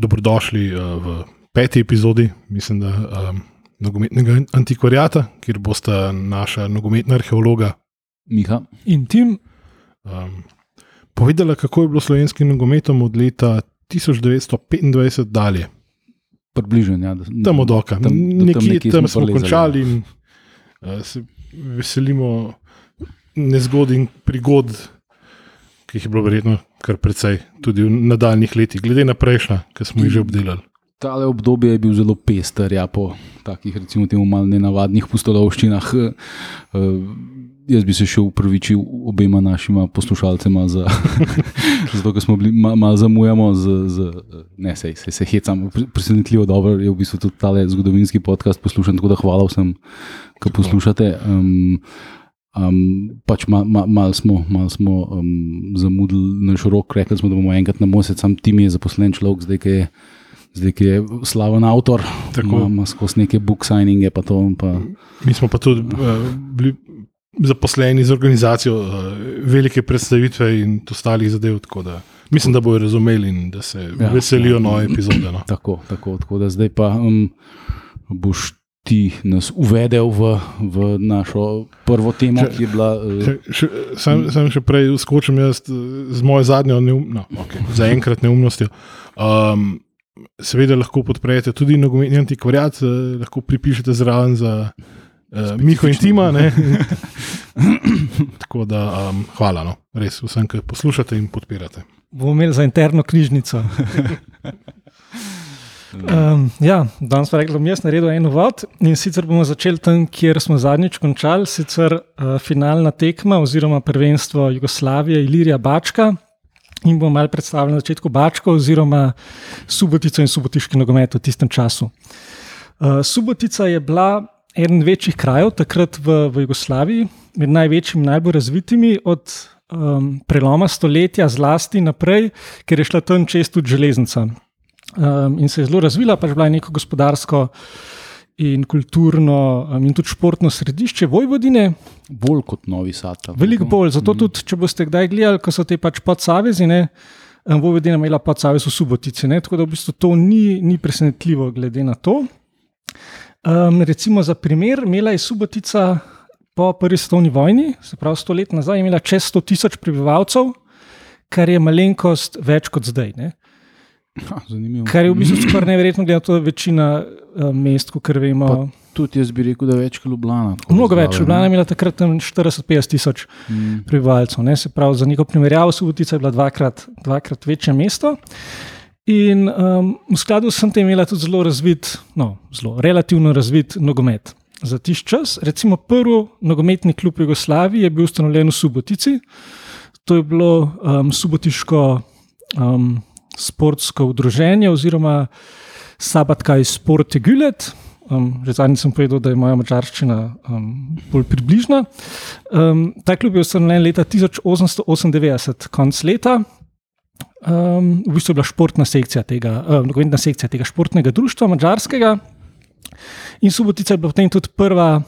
dobrodošli uh, v peti epizodi, mislim, da um, nogometnega antikvariata, kjer boste naša nogometna arheologa Miha. in tim. Um, povedala, kako je bilo slovenskim nogometom od leta 1925 dalje. Približen, ja, da, Tam od oka, tam- do tam nekje nekje tam smo prelezali, končali in uh, se veselimo nezgod in prigod, ki jih je bilo verjetno kar precej tudi v nadaljnih letih, glede na prejšnja, ki smo jih že obdelali. Tale obdobje je bil zelo pester, ja, po takih, recimo, temu malo nenavadnih pustolovščinah. Uh, jaz bi se še upravičil obema našima poslušalcema, za, zato ker smo bili ma, malo zamujamo, z, z, ne sej, sej se hecam. Pre- Presenetljivo dobro je v bistvu tudi tale zgodovinski podcast poslušan, tako da hvala vsem, ki poslušate. Um, Um, pač malo ma, mal smo, mal smo um, zamudili naš rok, rekli smo, da bomo enkrat na mesec, sam tim je zaposlen človek, zdaj ki je, zdaj, ki je slaven avtor, Tako. ima, ima skozi neke book signinge. Pa to, pa, Mi smo pa tudi uh, bili zaposleni z organizacijo uh, velike predstavitve in ostalih zadev. Da, mislim, da bodo razumeli in da se Ja, veselijo ja. nove epizode. No. tako, tako, tako da zdaj pa um, boš ti nas uvedel v, v našo prvo temo, Če- ki je bila. Uh, Še, še, sam, sam še prej skočim jaz eh, z mojo zadnjo, neum, no, okay, zaenkrat neumnostjo. Um, seveda lahko podprete tudi nogometni antikvariat, eh, lahko pripišete zraven za uh, Miho in Tima. ne. Tako da um, hvala, no. res vsem, ki poslušate in podpirate. Bomo imeli za interno knjižnico. Um, ja, danes pa rekli, da bom jaz naredil en uvod in sicer bomo začeli tam, kjer smo zadnjič končali, sicer uh, finalna tekma oziroma prvenstvo Jugoslavije, Ilirija Bačka. In bomo malo predstavili na začetku Bačko oziroma Subotico in subotiški nogomet v tistem času. Uh, Subotica je bila eden večjih krajev takrat v, v Jugoslaviji, med največjimi, najbolj razvitimi od um, preloma stoletja, zlasti naprej, ker je šla tam čez tudi železnica. Um, in se je zelo razvila, pač bila je neko gospodarsko in kulturno um, in tudi športno središče Vojvodine, bolj kot Novi Sad. veliko bolj. Zato tudi, če boste kdaj gledali, ko so te pač podsavezi, ne, um, Vojvodina imela podsavez v Subotici, ne, tako da v bistvu to ni, ni presenetljivo glede na to. Um, recimo za primer, imela je Subotica po prvi svetovni vojni, se pravi sto let nazaj, imela čez 100 tisoč prebivalcev, kar je malenkost več kot zdaj. Ne. Ha, zanimivo. Kar je v bistvu skoraj neverjetno, glede na to, da je večina uh, mest, kot vemo, Pa Tudi jaz bi rekel, da več kot Ljubljana. mnogo več. Ljubljana je imela takrat tam 40-50 tisoč Mm. prebivalcev. Ne? Se pravi, za neko primerjavo, Subotica je bila dvakrat, dvakrat večje mesto. In um, v skladu s tem je imela tudi zelo razvit, no, zelo relativno razvit nogomet. Za tiš čas, recimo prvi nogometni klub v Jugoslaviji je bil ustanovljen v Subotici. To je bilo um, Subotiško um, sportsko udruženje oziroma Sabatka iz Sporte Gület. Um, že zadnjič sem povedal, da je moja mačarščina um, bolj približna. Um, ta klub je ustanovljen leta 1898, konc leta. Um, v bistvu je bila športna sekcija tega, um, nogometna sekcija tega športnega društva, mačarskega. In Subotica je bila potem tudi prva,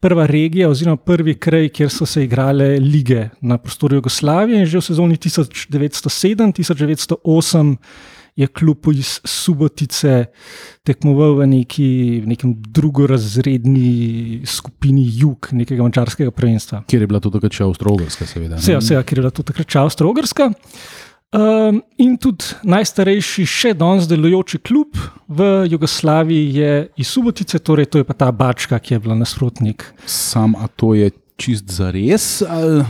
prva regija, oziroma prvi kraj, kjer so se igrale lige na prostoru Jugoslavije. In že v sezoni 1907-1908 je klub iz Subotice tekmoval v, neki, v nekem drugorazredni skupini Jug, nekega mačarskega prvenstva. Kjer je bila to takrat še Avstralska, seveda. ne? Vse, vse, ker je bila to takrat Avstralska. Um, in tudi najstarejši, še danes delujoči klub v Jugoslaviji je iz Subotice, torej to je pa ta Bačka, ki je bila nasprotnik. Sam, a to je čist za res? Ali je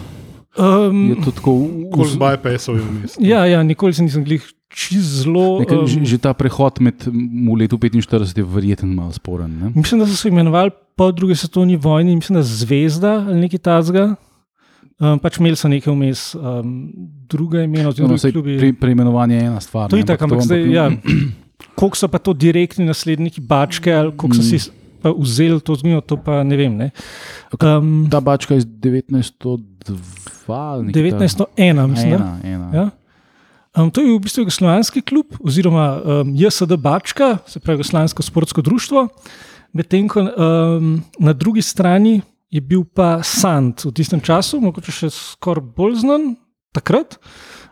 Um, to tako? Koliko bypassov je vmes? ja, ja, nikoli se nisem glih čist zelo. Nekaj, že, Um, že ta prehod med v letu 45 je verjeten malo sporen. Ne? mislim, da so se imenovali po drugi svetovni vojni, mislim, da Zvezda ali nekaj tasga. Um, pač imeli so nekaj vmes, um, druga imena, oziroma No, saj klubi. pre, preimenovanje je ena stvar. To je tako, ampak zdaj, ja, koliko so pa to direktni nasledniki Bačke, ali koliko so si pa vzeli to zgodovino, to pa ne vem. Ne. Um, Ta bačka iz 1902 ali nekaj 1901, mislim. Ena, ena. Ja. Um, to je v bistvu jugoslovanski klub, oziroma um, JSD Bačka, se pravi Jugoslavijsko sportsko društvo, medtem ko um, na drugi strani je bil pa Sant v tistem času, mogoče še skoraj bolj znan takrat.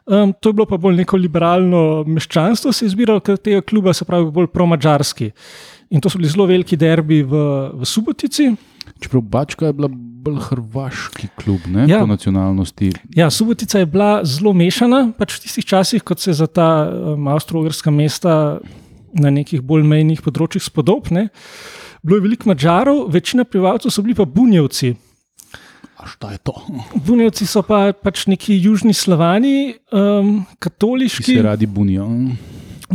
Um, to je bilo pa bolj neko liberalno meščanstvo, se je izbiralo tega kluba, se pravi bolj pro-mačarski. In to so bili zelo veliki derbi v, v Subotici. Čeprav Bačka je bila bolj hrvaški klub, ne Ja. po nacionalnosti. Ja, Subotica je bila zelo mešana, pač v tistih časih, kot se za ta um, avstro-ogrska mesta na nekih bolj mejnih področjih spodobne. Bilo je veliko Mačarov, večina prebivalcev so bili pa Bunjevci. A šta je to? Bunjevci so pa pač neki južni Slovani, um, Ki katoliški, se radi bunijo.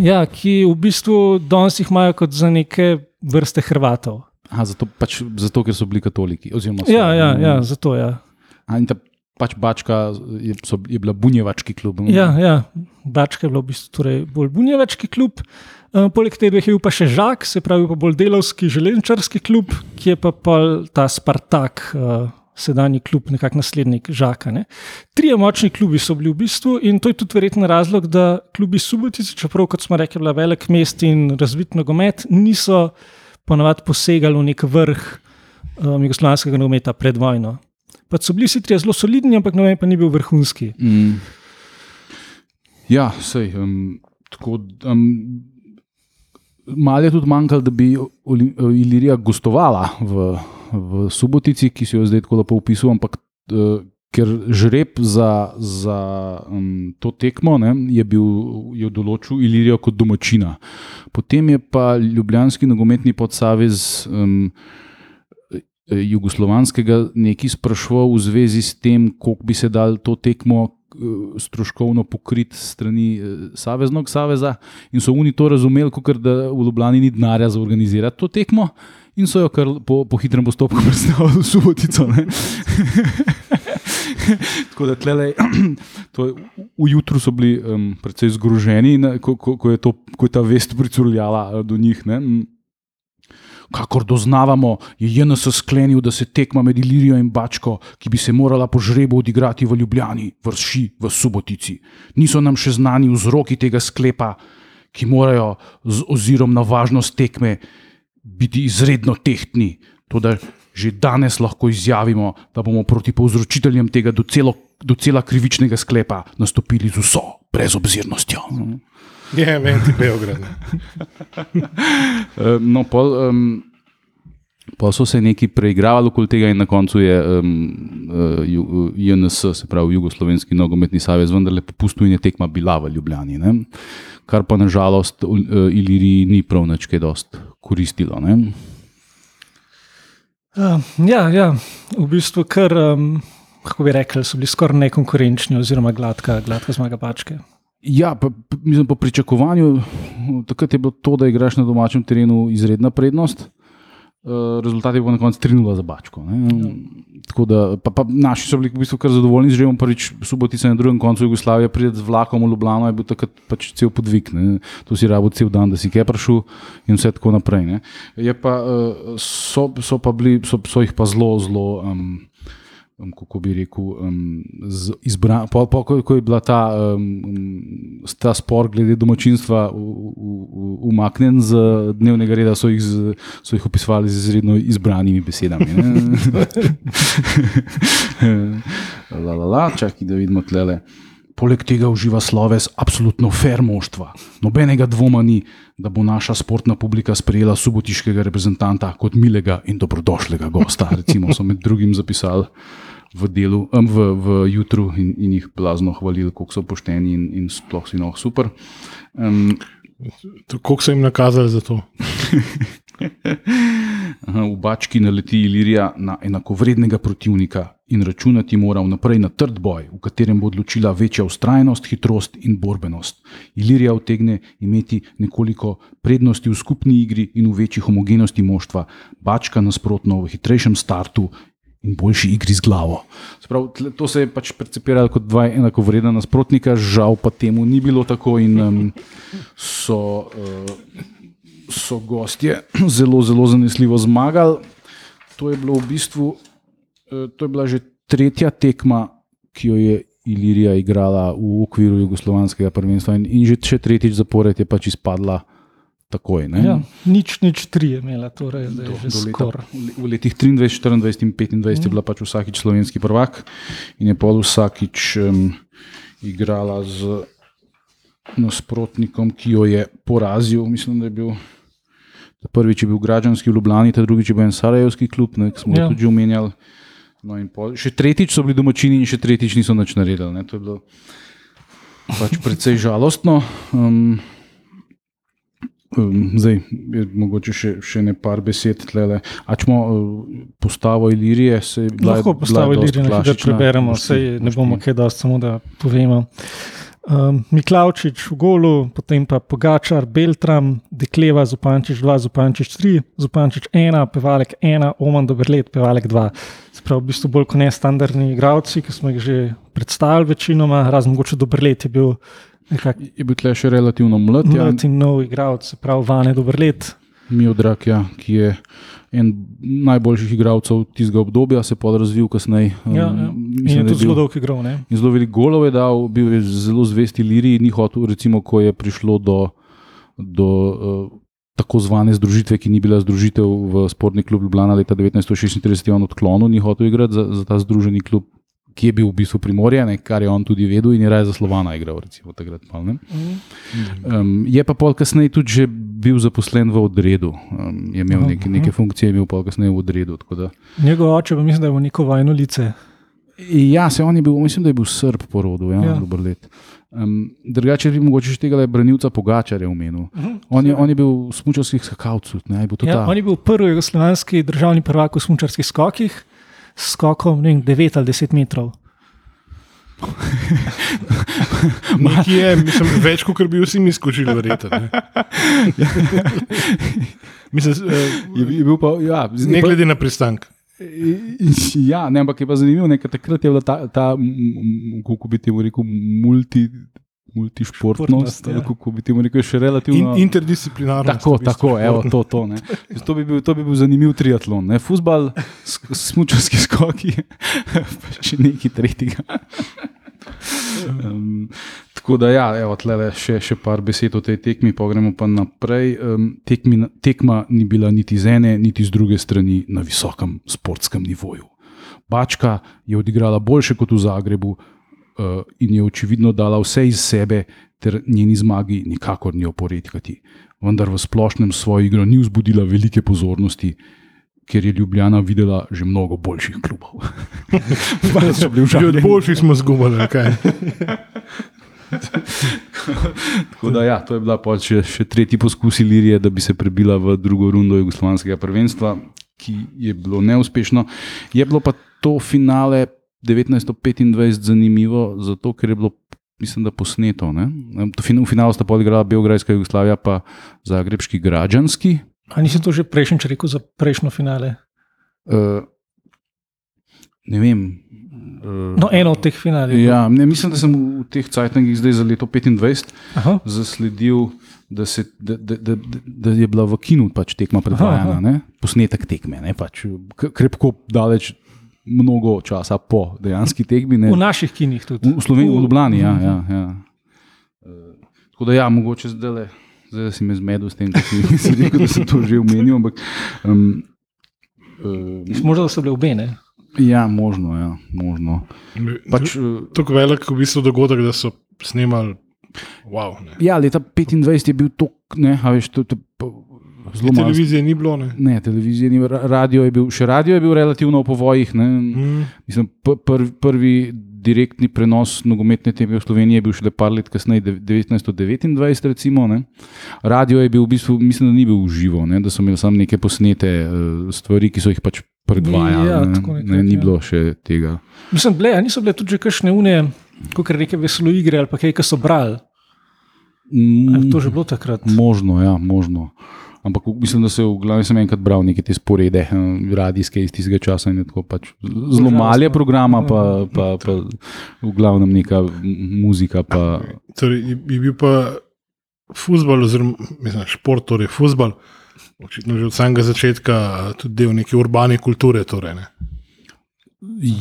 ja, ki v bistvu danes jih imajo kot za neke vrste Hrvatov. Aha, zato, pač, zato, ker so bili katoliki. oziroma so- Ja, ja, ja zato ja. A, in ta pač Bačka je, so, je bila bunjevački klub. Ja, ja. Bačka je bila v bistvu torej bolj bunjevački klub. Uh, poleg tega je bil pa še Žak, se pravi pa bolj delovski železničarski klub, ki je pa pol ta Spartak, uh, sedanji klub, nekako naslednik Žaka. Ne. Trije močni klubi so bili v bistvu in to je tudi verjetno razlog, da klubi Subotice, čeprav kot smo rekli, bila velik mest in razvit nogomet, niso ponavadi posegali v nek vrh um, jugoslovanskega nogometa pred vojno. Pač so bili vsi trije zelo solidni, ampak noben pa ni bil vrhunski. Mm. Ja, sej. Um, tako, um, malo je tudi manjkalo, da bi Ilirija gostovala v, v Subotici, ki si jo zdaj tako lepo opisal, ampak uh, ker žreb za, za um, to tekmo ne, je bil je določil Ilirijo kot domačina. Potem je pa Ljubljanski nogometni podsavez. Um, Jugoslovanskega nekaj sprašval v zvezi s tem, kako bi se dal to tekmo stroškovno pokriti strani eh, Saveznog saveza, in so oni to razumeli, kot da v Ljubljani ni denarja za organizirati to tekmo, in so jo kar po, po hitrem postopku predstavili v Subotico. Tako da tlele, to v jutru so bili um, precej zgroženi, ne, ko, ko, ko, je to, ko je ta vest pricurljala eh, do njih. Ne. Kakor doznavamo, je JNS sklenil, da se tekma med Ilirijo in Bačko, ki bi se morala po žrebu odigrati v Ljubljani, vrši v Subotici. Niso nam še znani vzroki tega sklepa, ki morajo z ozirom na važnost tekme biti izredno tehtni. Toda že danes lahko izjavimo, da bomo proti povzročiteljem tega docela, docela krivičnega sklepa nastopili z vso brezobzirnostjo. Je, vem ti Beograd. Eh, No, pol, um, pol so se neki preigravali okoli tega, in na koncu je um, uh, Ju- JNS, se pravi Jugoslovenski nogometni savez, vendarle popustil in je tekma bila v Ljubljani. Ne? Kar pa nažalost uh, Iliriji ni prav nič kaj dost koristilo. Ne? Uh, ja, ja, v bistvu kar, um, kako bi rekli, so bili skoraj nekonkurenčni, oziroma gladka, gladka zmaga pačke. Ja, pa, mislim, po pričakovanju, takrat je bilo to, da igraš na domačem terenu, izredna prednost. Uh, rezultat je bil na koncu 3-0 za Bačko. Tako Da, pa, pa naši so bili v bistvu kar zadovoljni, že imamo prvič Subotica na drugem koncu Jugoslavije, pride z vlakom v Ljubljano, je bil takrat pač cel podvig. Ne? To si rabo cel dan, da si kaj prišel in vse tako naprej. Ne? Je Pa, uh, so, so, pa bili, so, so jih pa zelo, zelo. Um, um, kako bi rekel, um, z- izbra, po, po, ko, ko je bila ta, um, um, ta spor glede domačinstva umaknjen z dnevnega reda, so jih, z, so jih opisovali z izredno izbranimi besedami. la, la, la, čakaj, da vidimo tlele. Poleg tega uživa sloves absolutno fair moštva. Nobenega dvoma ni, da bo naša sportna publika sprejela subotiškega reprezentanta kot milega in dobrodošlega gosta. Recimo so med drugim zapisali v delu, em, v, v jutru in, in jih blazno hvalili, kako so pošteni in, in sploh si noh super. Um, Koliko so jim nakazali za to? V Bački naleti Ilirija na enakovrednega protivnika in računati mora vnaprej na trd boj, v katerem bo odločila večja ustrajnost, hitrost in borbenost. Ilirija utegne imeti nekoliko prednosti v skupni igri in v večji homogenosti moštva, Bačka nasprotno v hitrejšem startu boljši igri z glavo. Sprav, to se je pač percepiralo kot dva enakovredna nasprotnika, žal pa temu ni bilo tako in um, so. Uh, so gostje zelo, zelo zanesljivo zmagali. To je, v bistvu, eh, to je bila že tretja tekma, ki jo je Ilirija igrala v okviru jugoslovanskega prvenstva, in, in že tretjič zapored je pač izpadla takoj. ne. Ja, nič, nič tri je imela, torej da je Do- že do skoraj. V letih 23, 24 in 25 je bila pač vsakič slovenski prvak in je pol vsakič um, igrala z nasprotnikom, ki jo je porazil. Mislim, da je bil prvič je bil Građanski v Ljubljani, ta drugič je bil en Sarajevski klub, ne, ki smo Ja. tudi omenjali. No pol, še tretjič so bili domačini, in še tretjič niso nič naredili. Ne. To je bilo pač precej žalostno. Um, um, zdaj, je mogoče še, še ne par besed tlele. A če smo uh, postavo Ilirije, se je bila, Lahko postavili, da ne klasična. preberemo, sej ne bomo kaj dosti, samo da povemo. Um, Miklaučič v golu, potem pa Pogačar, Beltram, Dekleva, Zupančič 2, Zupančič 3, Zupančič 1, Pevalek 1, Oman Dobrlet, Pevalek 2. Se pravi, v bistvu bolj kot ne standardni igravci, ki smo jih že predstavili večinoma, razen mogoče Dobrlet je bil nekako Je bil tle še relativno mlad, ja, mlad in nov igralec, pravi Vane Dobrlet. Miodrak, ja, ki je en najboljših igralcev tistega obdobja, se je pa razvil kasneje. Um, Ja, ja. In mislim, je da tudi zelo bil- dolg igral. ne? In zelo veliko golov je dal, bil je zelo zvesti Liriji, ni hotel, recimo, ko je prišlo do, do uh, tako zvane združitve, ki ni bila združitev v Sportni klub Ljubljana leta 1936, je on odklonil, ni hotel igrati za, za ta združeni klub, ki je bil v bistvu primorjen, kar je on tudi vedel in je raje za Slovana igral, recimo takrat. Mal, ne. um, je pa pol kasneje tudi že bil zaposlen v odredu, um, je imel neke, neke funkcije, je imel pol kasneje v odredu. da- Njegov oče pa mislim, da je v neko vojno lice. Ja, se on je bil, mislim, da je bil srb po rodu, ja, Ja. ja. let. Um, drugače bi mogoče še tega branilca Pogačarja omenil. Mhm. On je, on je bil v smučarskih skakalcih, ne je bil Ja, ta. on je bil prvi jugoslovanski državni prvak v smučarskih skokih, skokom vem, 9 ali 10 metrov. Nekaj je, mislim, več kot bi vsi mi skočili, verjetno. ne. Mislim, eh, Je, je bil pa, ja, ne glede na pristank. Ja, ne, ampak je pa zanimivo, ker takrat je bila ta, ta kako bi temu rekel, multi, multišportnost, Športnost, ja. kako bi temu rekel, še In, relativno. interdisciplinarno. Tako, tako, evo, to, to, ne. to, bi bil, to bi bil zanimiv triatlon. Ne. Fusbal, sk- smučarski skoki, pa še nekaj tretjega. Um, tako da, ja, evo, tlele še, še par besed o tej tekmi, pa gremo pa naprej. Um, tekmi, tekma ni bila niti z ene, niti z druge strani na visokem sportskem nivoju. Bačka je odigrala boljše kot v Zagrebu in je očividno dala vse iz sebe, ter njeni zmagi nikakor ni oporekati. Vendar v splošnem svojo igro ni vzbudila velike pozornosti. Ker je Ljubljana videla že mnogo boljših klubov. Že od boljših smo zgubili. kaj. Tako da, ja, to je bila še, še tretji poskus Ilirije, da bi se prebila v drugo rundo jugoslovanskega prvenstva, ki je bilo neuspešno. Je bilo pa to finale 1925 zanimivo, zato ker je bilo, mislim, da posneto. Ne? V finalu sta podigrala Beograjska Jugoslavija, pa Zagrebški Građanski. A nisi to že prejšnjič rekel za prejšnjo finale? Uh, ne vem. Uh, No, eno od teh finalov. Ja, ne, mislim, da sem v teh cajtangih zdaj za leto 25 Aha. zasledil, da, se, da, da, da, da je bila v kinu pač tekma predvajana, Aha, aha. ne? posnetek tekme, ne? pač krepko daleč, mnogo časa po dejanski tekmi. Ne? V naših kinih tudi. V Sloveniji, v Ljubljani. Ja, ja, ja. Eh, Tako da, ja, mogoče zdaj le. Zdaj si me zmedel s tem, da si si rekel, da sem to že omenil. Ampak, um, uh, Možda da so bile obe, ne? ja, možno. Ja, možno. Pač, uh, Tako velik v bistvu dogodek, da so snemali. Wow, ne. ja, leta 25 je bil to, ne, a veš, to, to, to zelo malo. Televizije ni bilo. Ne. Ne, televizije ni, ra- radio je bil, še radio je bil relativno v povojih. Ne. Mm. Mislim, pr, prvi, prvi direktni prenos nogometne teme v Sloveniji je bil šele par let kasneje, dev- 1929, recimo. Ne. Radio je bil v bistvu, mislim, da ni bil v živo, ne, da so imeli samo neke posnete uh, stvari, ki so jih pač predvajali. Ja, ne. nekako, ne, ni ja. bilo še tega. Mislim, bile, niso bile tudi že kakšne unije, kot reke veselo igre ali pa kaj, ki so brali. Ali je to že bilo takrat? Možno, ja, možno. Ampak mislim, da se v glavnem sem enkrat bral neke te sporede, eh, radijske iz tistega časa in tako pač zelo malo je programa, pa, pa, pa v glavnem neka muzika. Pa, Torej, je, bil pa futbol, oziroma mislim, šport, torej futbol, očitno že od samega začetka tudi del neke urbane kulture. Torej, ne.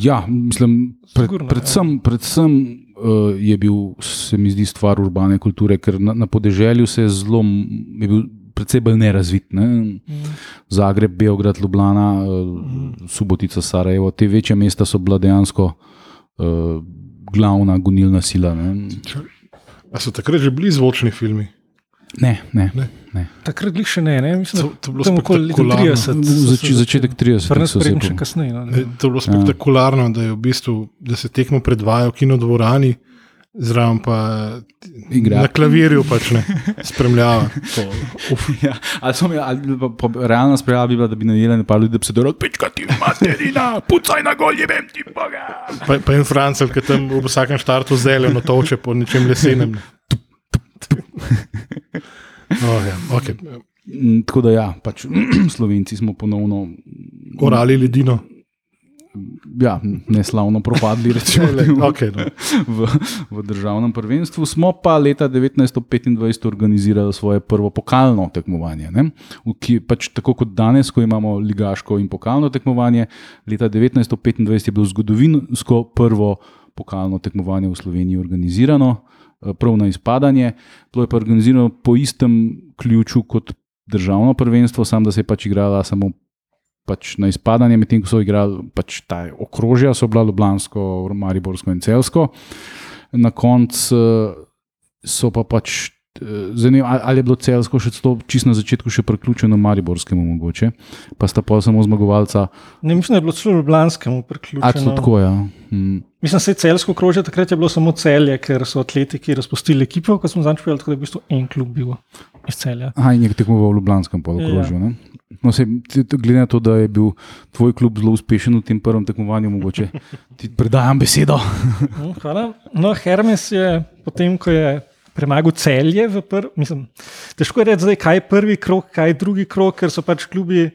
ja, mislim, pred, Sigurno, ja. predvsem, predvsem uh, je bil, se mi zdi, stvar urbane kulture, ker na, na podeželju se je zelo, je bil predvsej bolj nerazvit. Ne? Zagreb, Beograd, Ljubljana, uh, Subotica, Sarajevo, te večje mesta so bila dejansko uh, glavna gonilna sila. Ne, A so takrat že bili zvočni filmi? ne, ne. Ne. ne. Takrat glih še ne, ne? mislim, To- to je bilo tam okoli leta spektakularno. 30. Zač, začetek 30. Prven so se spremem po- še kasneje. No, E, To je bilo spektakularno, da, je v bistvu, da se tekmo predvaja v kinodvorani, zraven pa Igra. na klavirju pač ne spremljava. To, Ja, ali so mi, ali pa, pa, realna sprejava bi bila, da bi najeli nekaj ljudi, da bi se dobro odpička ti, materina, pucaj na gol, jebem ti boga. pa, pa en francel, ki tam v vsakem štartu zeleno toče po nečem lesenem. Ne. Oh, ja, okay. Mm, Tako da ja, pač Slovenci smo ponovno Orali ledino. Ja, neslavno propadli, recimo, Okay, no. v, v državnem prvenstvu. Smo pa leta 1925 organizirali svoje prvo pokalno tekmovanje. Ne? V Ki, pač tako kot danes, ko imamo ligaško in pokalno tekmovanje, leta 1925 je bilo zgodovinsko prvo pokalno tekmovanje v Sloveniji organizirano, eh, prav na izpadanje. Bilo je pa organizirano po istem ključu kot državno prvenstvo, sam da se je pač igrala samo pač na izpadanje, medtem ko so igrali pač ta okrožja, so bila Ljubljansko, Mariborsko in Celsko. Na koncu eh, so pa pač. Zanimivo, ali je bilo celsko še to, čisto na začetku, še priključeno Mariborskemu, mogoče, pa sta pa samo zmagovalca. Ne, mislim, da je bilo celo Ljubljanskemu priključeno. tako, ja. mm. Mislim, da se je celsko krožje, takrat je bilo samo celje, ker so atletiki razpustili ekipo, ko smo začeli, tako da je v bistvu en klub bil iz celja. Aha, in je tekmoval v Ljubljanskem polokrožju. Ja. No, ti- glede na to, da je bil tvoj klub zelo uspešen v tem prvem tekmovanju, mogoče ti predajam besedo. Mm, Hvala. No, Hermes je potem, ko je premagal celje v prvem, mislim, težko je reči, zdaj, kaj je prvi krok, kaj je drugi krok, ker so pač klubi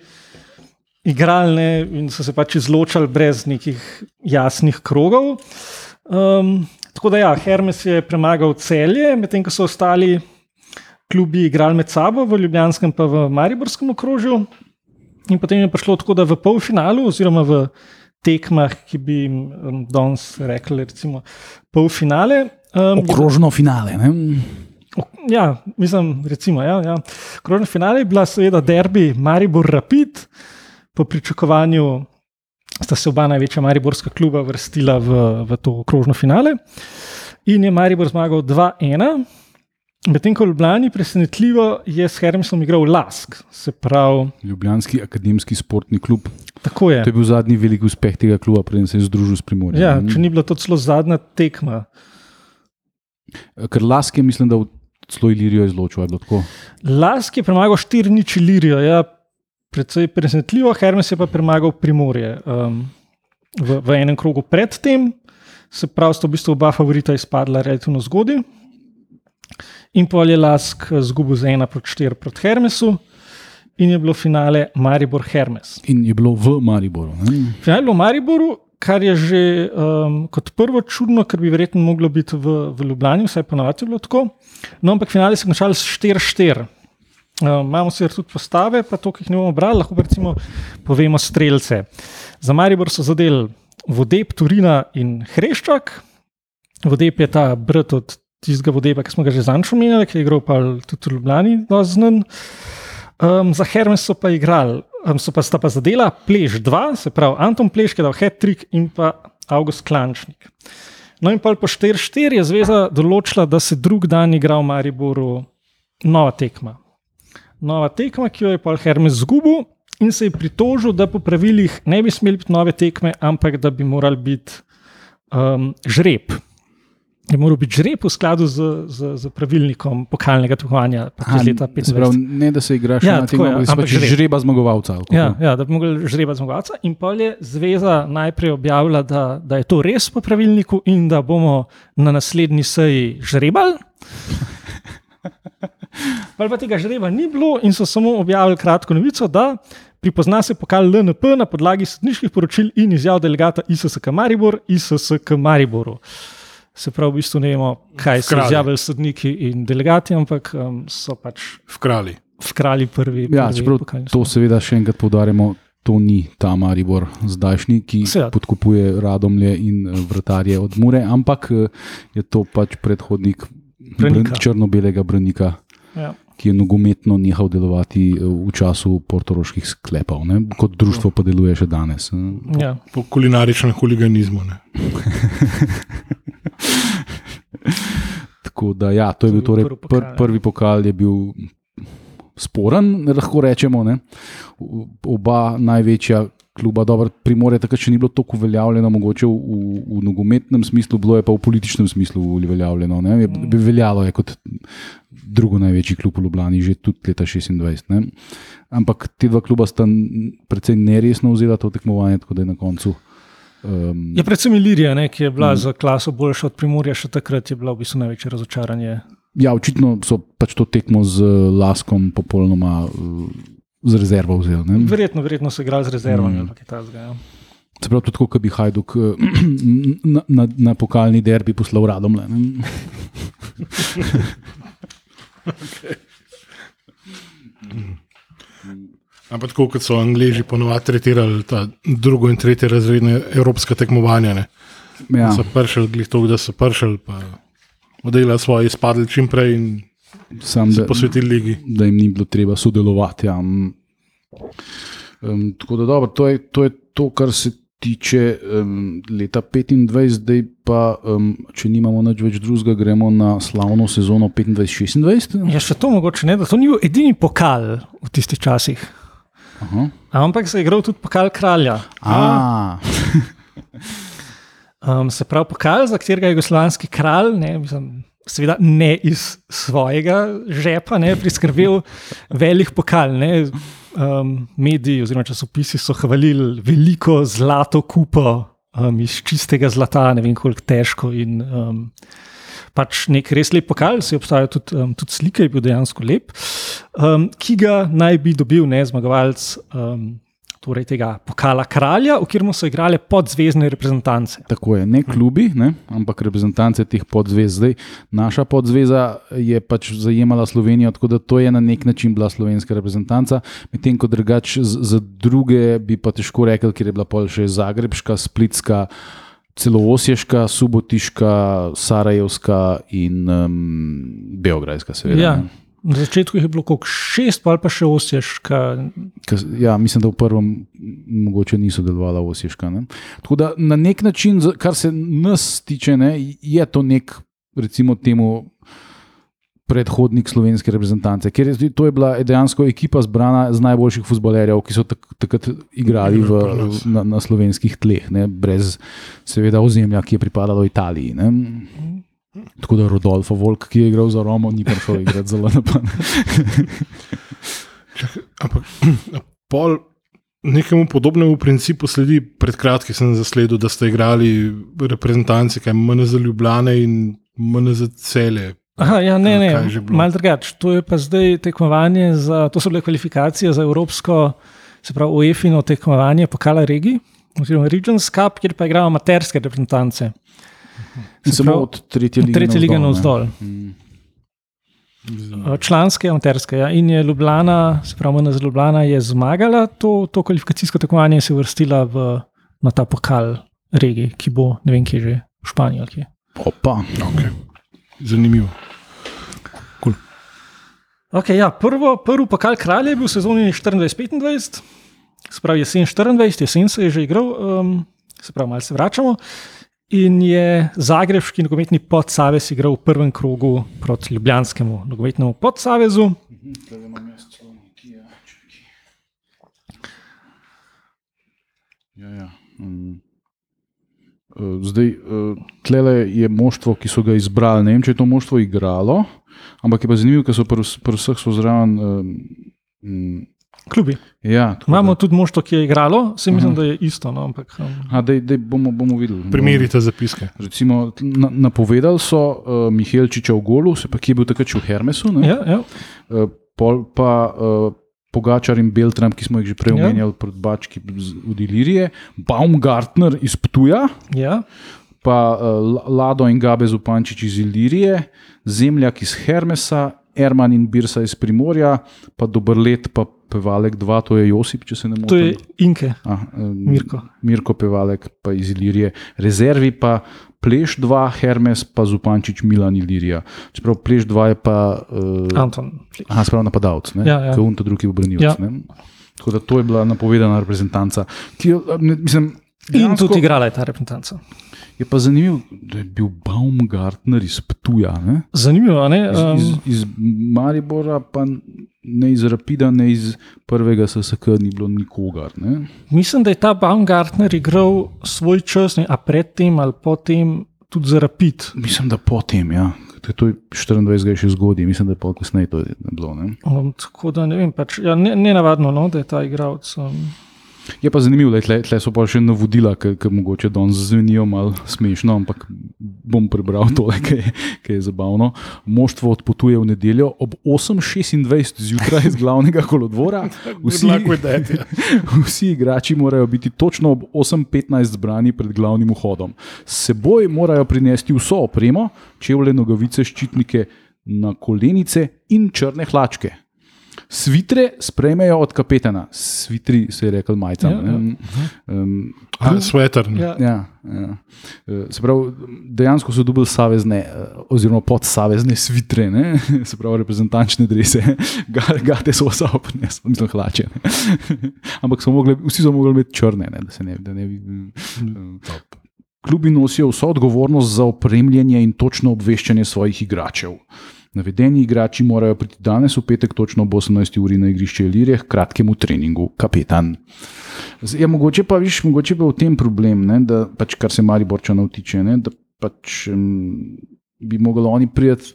igrali ne, in so se pač izločali brez nekih jasnih krogov. Um, tako da ja, Hermes je premagal celje, medtem ko so ostali klubi igrali med sabo v Ljubljanskem pa v Mariborskem okrožju. In potem je prišlo tako, da v polfinalu, oziroma v tekmah, ki bi jim um, danes rekli, recimo polfinale. Um, Okrožno finale. Ne? Ja, mislim, recimo, ja, ja. Krožni finale je bila seveda derbi Maribor Rapid. Po pričakovanju sta se oba največja mariborska kluba vrstila v, v to krožno finale. In je Maribor zmagal 2-1. Medtem ko v Ljubljani presenetljivo je s Hermesom igral Lask, se pravi, Ljubljanski akademski sportni klub. tako je. To je bil zadnji veliki uspeh tega kluba, preden se je združil s Primorjem. Ja, če ni bila to celo zadnja tekma. Ker Lask je, mislim, da v celo Ilirijo izločil. je? Lask je premagal 4 nič Ilirijo, ja, predvsej presenetljivo, Hermes je pa premagal Primorje um, v, v enem krogu predtem, se pravi, sta v bistvu oba favorita izpadla relativno zgodaj. In pol je Lask zgubil z 1 proti 4 proti Hermesu, in je bilo finale Maribor-Hermes. In je bilo v Mariboru. Ne? Finale je bilo v Mariboru, kar je že um, kot prvo čudno, ker bi verjetno moglo biti v, v Ljubljani, vsaj ponovadi je bilo tako. No, ampak finale se je končal s 4-4. Uh, imamo sicer tudi postave, pa to, ki jih ne bomo brali, lahko recimo povemo strelce. Za Maribor so zadeli Vodeb, Turina in Hreščak. Vodeb je ta brat od tistega Vodeba, ki smo ga že zanjšo omenjali, ki je igral pa tudi v Ljubljani, doznen. Um, za Hermes so pa igrali, um, so pa sta pa zadela Pleš 2, se pravi Anton Pleš, ki je dal hat-trick in pa August Klančnik. No in pa po 4-4 je zveza določila, da se drug dan igra v Mariboru nova tekma. Nova tekma, ki jo je pa Hermes zgubil in se je pritožil, da po pravilih ne bi smeli biti nove tekme, ampak da bi moral biti um, žreb. Je moral biti žreb v skladu z, z, z pravilnikom pokalnega tekmovanja iz leta se pravi, 25. ne da se igraš Ja, na tem, ampak ampak pač žreb. žreba zmagovalca. Ja, ja, da bi mogli žrebati zmagovalca. In pa je zveza najprej objavila, da, da je to res po pravilniku in da bomo na naslednji seji žrebali. Pa pa tega žreba ni bilo in so samo objavili kratko novico, da pripozna se pokal LNP na podlagi sodniških poročil in izjav delegata ISSK Maribor, ISSK Mariboru. Se pravi, v bistvu ne vemo, kaj so izjavili sodniki in delegati, ampak um, so pač Vkrali. vkrali prvi. Ja, prvi čeprav pokalni to seveda še enkrat poudarjamo. To ni ta Maribor zdajšnji, ki Seveda. podkupuje radomlje in eh, vratarje od Mure, ampak eh, je to pač predhodnik Branika. črno-belega branika, Ja. Ki je nogometno nehal delovati eh, v času portoroških sklepov. Ne? Kot društvo pa deluje še danes. eh. Ja. Po kulinaričnem huliganizmu. Ne. Tako da, ja, to je bil torej Prvi pr, pokal, ja. prvi pokal, je bil sporen, lahko rečemo. Ne? Oba največja kluba, dobro, primorje takrat še ni bilo tako uveljavljeno, mogoče v, v, v nogometnem smislu, bilo je pa v političnem smislu uveljavljeno. Ne? Je, bi veljalo je kot drugo največji klub v Ljubljani, že tudi leta 26. Ne? Ampak te dva kluba sta precej neresno vzela to tekmovanje, tako da je na koncu. Um, Je predvsem Ilirija, ne, ki je bila mm. za klaso boljša od Primorja, še takrat je bila v bistvu največje razočaranje. Ja, očitno so pač to tekmo z Laskom popolnoma uh, z rezervo vzeli. ne. Verjetno, verjetno so igrali z rezervami. Mm. Mm. Tazga, ja. Se pravi, tudi tako, kot bi Hajduk eh, na, na, na pokalni derbi poslal radom. Le, ne. Ampak tako kot so Angliji ponovadi tretirali ta drugo in tretje razredne evropske tekmovanja. Ne. ja, So prišli glih to, da so prišli, pa oddelali svoje, izpadli čim prej in sam, se da, posvetili ligi. da jim ni bilo treba sodelovati. Ja. Um, tako da dobro, to je, to je to, kar se tiče um, leta 25, zdaj pa, um, če nimamo nič več drugega, gremo na slavno sezono 25-26. Je še to mogoče, ne, da to ni bil edini pokal v tistih časih. Aha. Ampak se je igral tudi pokal kralja. A, Um, se pravi, pokal, za katerega je jugoslovanski kralj, ne, mislim, seveda ne iz svojega žepa, ne, priskrbel velik pokal. Ne. Um, mediji oziroma časopisi so hvalili veliko zlato kupo um, iz čistega zlata, ne vem koliko težko. In, um, pač nek res lep pokal, si obstajajo tudi, um, tudi slike, je bil dejansko lep, um, ki ga naj bi dobil ne zmagovalec. Um, Torej, tega pokala kralja, v katerem so igrale podzvezdne reprezentance. Tako je, ne klubi, ne, ampak reprezentance teh podzvez. Zdaj, naša podzveza je pač zajemala Slovenijo, tako da to je na nek način bila slovenska reprezentanca, medtem ko drugače za druge bi pa težko rekel, ker je bila pol še Zagrebška, Splitska, celo Osješka, Subotiška, Sarajevska in um, Beograjska, seveda. Ja. ne. Na začetku je bilo kot šest, pa ali pa še osješka. Kas- Ja, mislim, da v prvem mogoče niso delovala Osješka. Ne? Tako da na nek način, kar se nas tiče, ne, je to nek, recimo, temu predhodnik slovenske reprezentance, ker je, to je bila dejansko ekipa zbrana z najboljših futbolerjev, ki so tak, takrat igrali v, na, na slovenskih tleh, ne, brez seveda ozemlja, ki je pripadalo Italiji. Ne. Tako da Rodolfo Volk, ki je igral za Romo, ni prišel igrati za LNP. Ampak pol nekemu podobnemu principu sledi. Pred kratkim sem zasledil, da ste igrali reprezentanci, kaj MNZ Ljubljane in MNZ Cele. Aha, ja, ne, ne, malo drugače. To je pa zdaj tekmovanje za, to so bile kvalifikacije za Evropsko, se pravi, UEFA-ino tekmovanje pokala regij, oziroma Regions Cup, kjer pa igrajo amaterske reprezentance. In samo pravi, od tretje lige. Tretje lige navzdol. Mm. Eh, Članske, amaterske. Ja. In je Ljubljana, se pravi, MNZ Ljubljana je zmagala to, to kvalifikacijsko tekmovanje in se uvrstila v, na ta pokal regij, ki bo ne vem, kje že v Španiji ali kje. Opa. Okay. Zanimivo. Okay, ja, prvo, prvi pokal kralja je bil v sezoni 24-25, se pravi jesen 24, jesen se je že igral, um, se pravi, malo se vračamo. In je Zagrebski nogometni podsavez igral v prvem krogu proti Ljubljanskemu nogometnemu podsavezu. Ja, ja. Eh, Zdaj, tle je moštvo, ki so ga izbrali. Ne vem, če je to moštvo igralo, ampak je pa zanimivo, ker so pri pri vseh so zraven. Um, Klubi. ja, Imamo da- tudi moštvo, ki je igralo, se mislim, Aha. da je isto. No, ampak, um, A, dej, dej, bomo, bomo videli. Primerite zapiske. Recimo, na, napovedali so uh, Mihelčiča v golu, se pa ki je bil takrat v Hermesu. ne? ja, ja. Uh, pol pa uh, Pogačar in Beltram, ki smo jih že prej Ja. omenjali, pred Bački od Ilirije, Baumgartner iz Ptuja, ja. pa uh, Lado in Gabe Zupančič iz Ilirije, Zemljak iz Hermesa, Erman in Birsa iz Primorja, pa Dobrlet, pa Pevalek 2, to je Josip, če se ne motim. To je Inke, Ah, um, Mirko. Mirko Pevalek, pa iz Ilirije, rezervi pa Pleš 2, Hermes, pa Zupančič, Milan Ilirija. Čeprav Pleš 2 je pa. Uh, Anton. Aha, spravo napadalec, ne? Ja, ja. Kot unta drugi obranilec. Ja. ne. Tako da to je bila napovedana reprezentanca. Ki, jo, ne, mislim, In dejansko- tudi igrala je ta reprezentanca. Je pa zanimivo, da je bil Baumgartner iz Ptuja. Ne? Zanimivo, ne? Iz, Um, iz, iz Maribora, pa ne iz Rapida, ne iz prvega SSK, ni bilo nikogar. Ne? mislim, da je ta Baumgartner igral svoj čas, ne, a predtem ali potem tudi za Rapid. Mislim, da potem, ja. Ker To je 24. je še zgodaj, mislim, da je pol kasneje to je bilo. Ne? Um, tako da ne vem, pač, ja, ne, ne navadno, no, da je ta igralec. Um, Je pa zanimivo, da tle, tle so pa še navodila, ki mogoče danes zvenijo malo smešno, ampak bom prebral to, ki je zabavno. Moštvo odpotuje v nedeljo ob 8:26 zjutraj iz glavnega kolodvora. Vsi, ja. vsi igrači morajo biti točno ob 8:15 zbrani pred glavnim vhodom. S seboj morajo prinesti vso opremo, čevlje, nogavice, ščitnike na kolenice in črne hlačke. Svitre sprejmejo od kapetana, svitri se je rekel majcam. Ja, ja. ne. Um, A, Sweater. ne. ja. Ja, ja. Eh, Se pravi, dejansko so dobili savezne, eh, oziroma podsavezne svitre, ne? se pravi, reprezentančne drese, Ga- gate so vse opnesli, mislim, hlače. ne. Ampak so mogli, vsi so mogli imeti črne, ne? da se ne, da ne bi. eh, Klubi nosijo vso odgovornost za opremljanje in točno obveščanje svojih igračev. Navedeni igrači morajo priti danes v petek točno ob 18. uri na igrišče Ilirije, k kratkemu treningu, kapetan. Z- Ja, mogoče pa viš, mogoče pa je v tem problem, ne, da pač, kar se Mariborčanov tiče, ne, da pač um, bi mogli oni priti,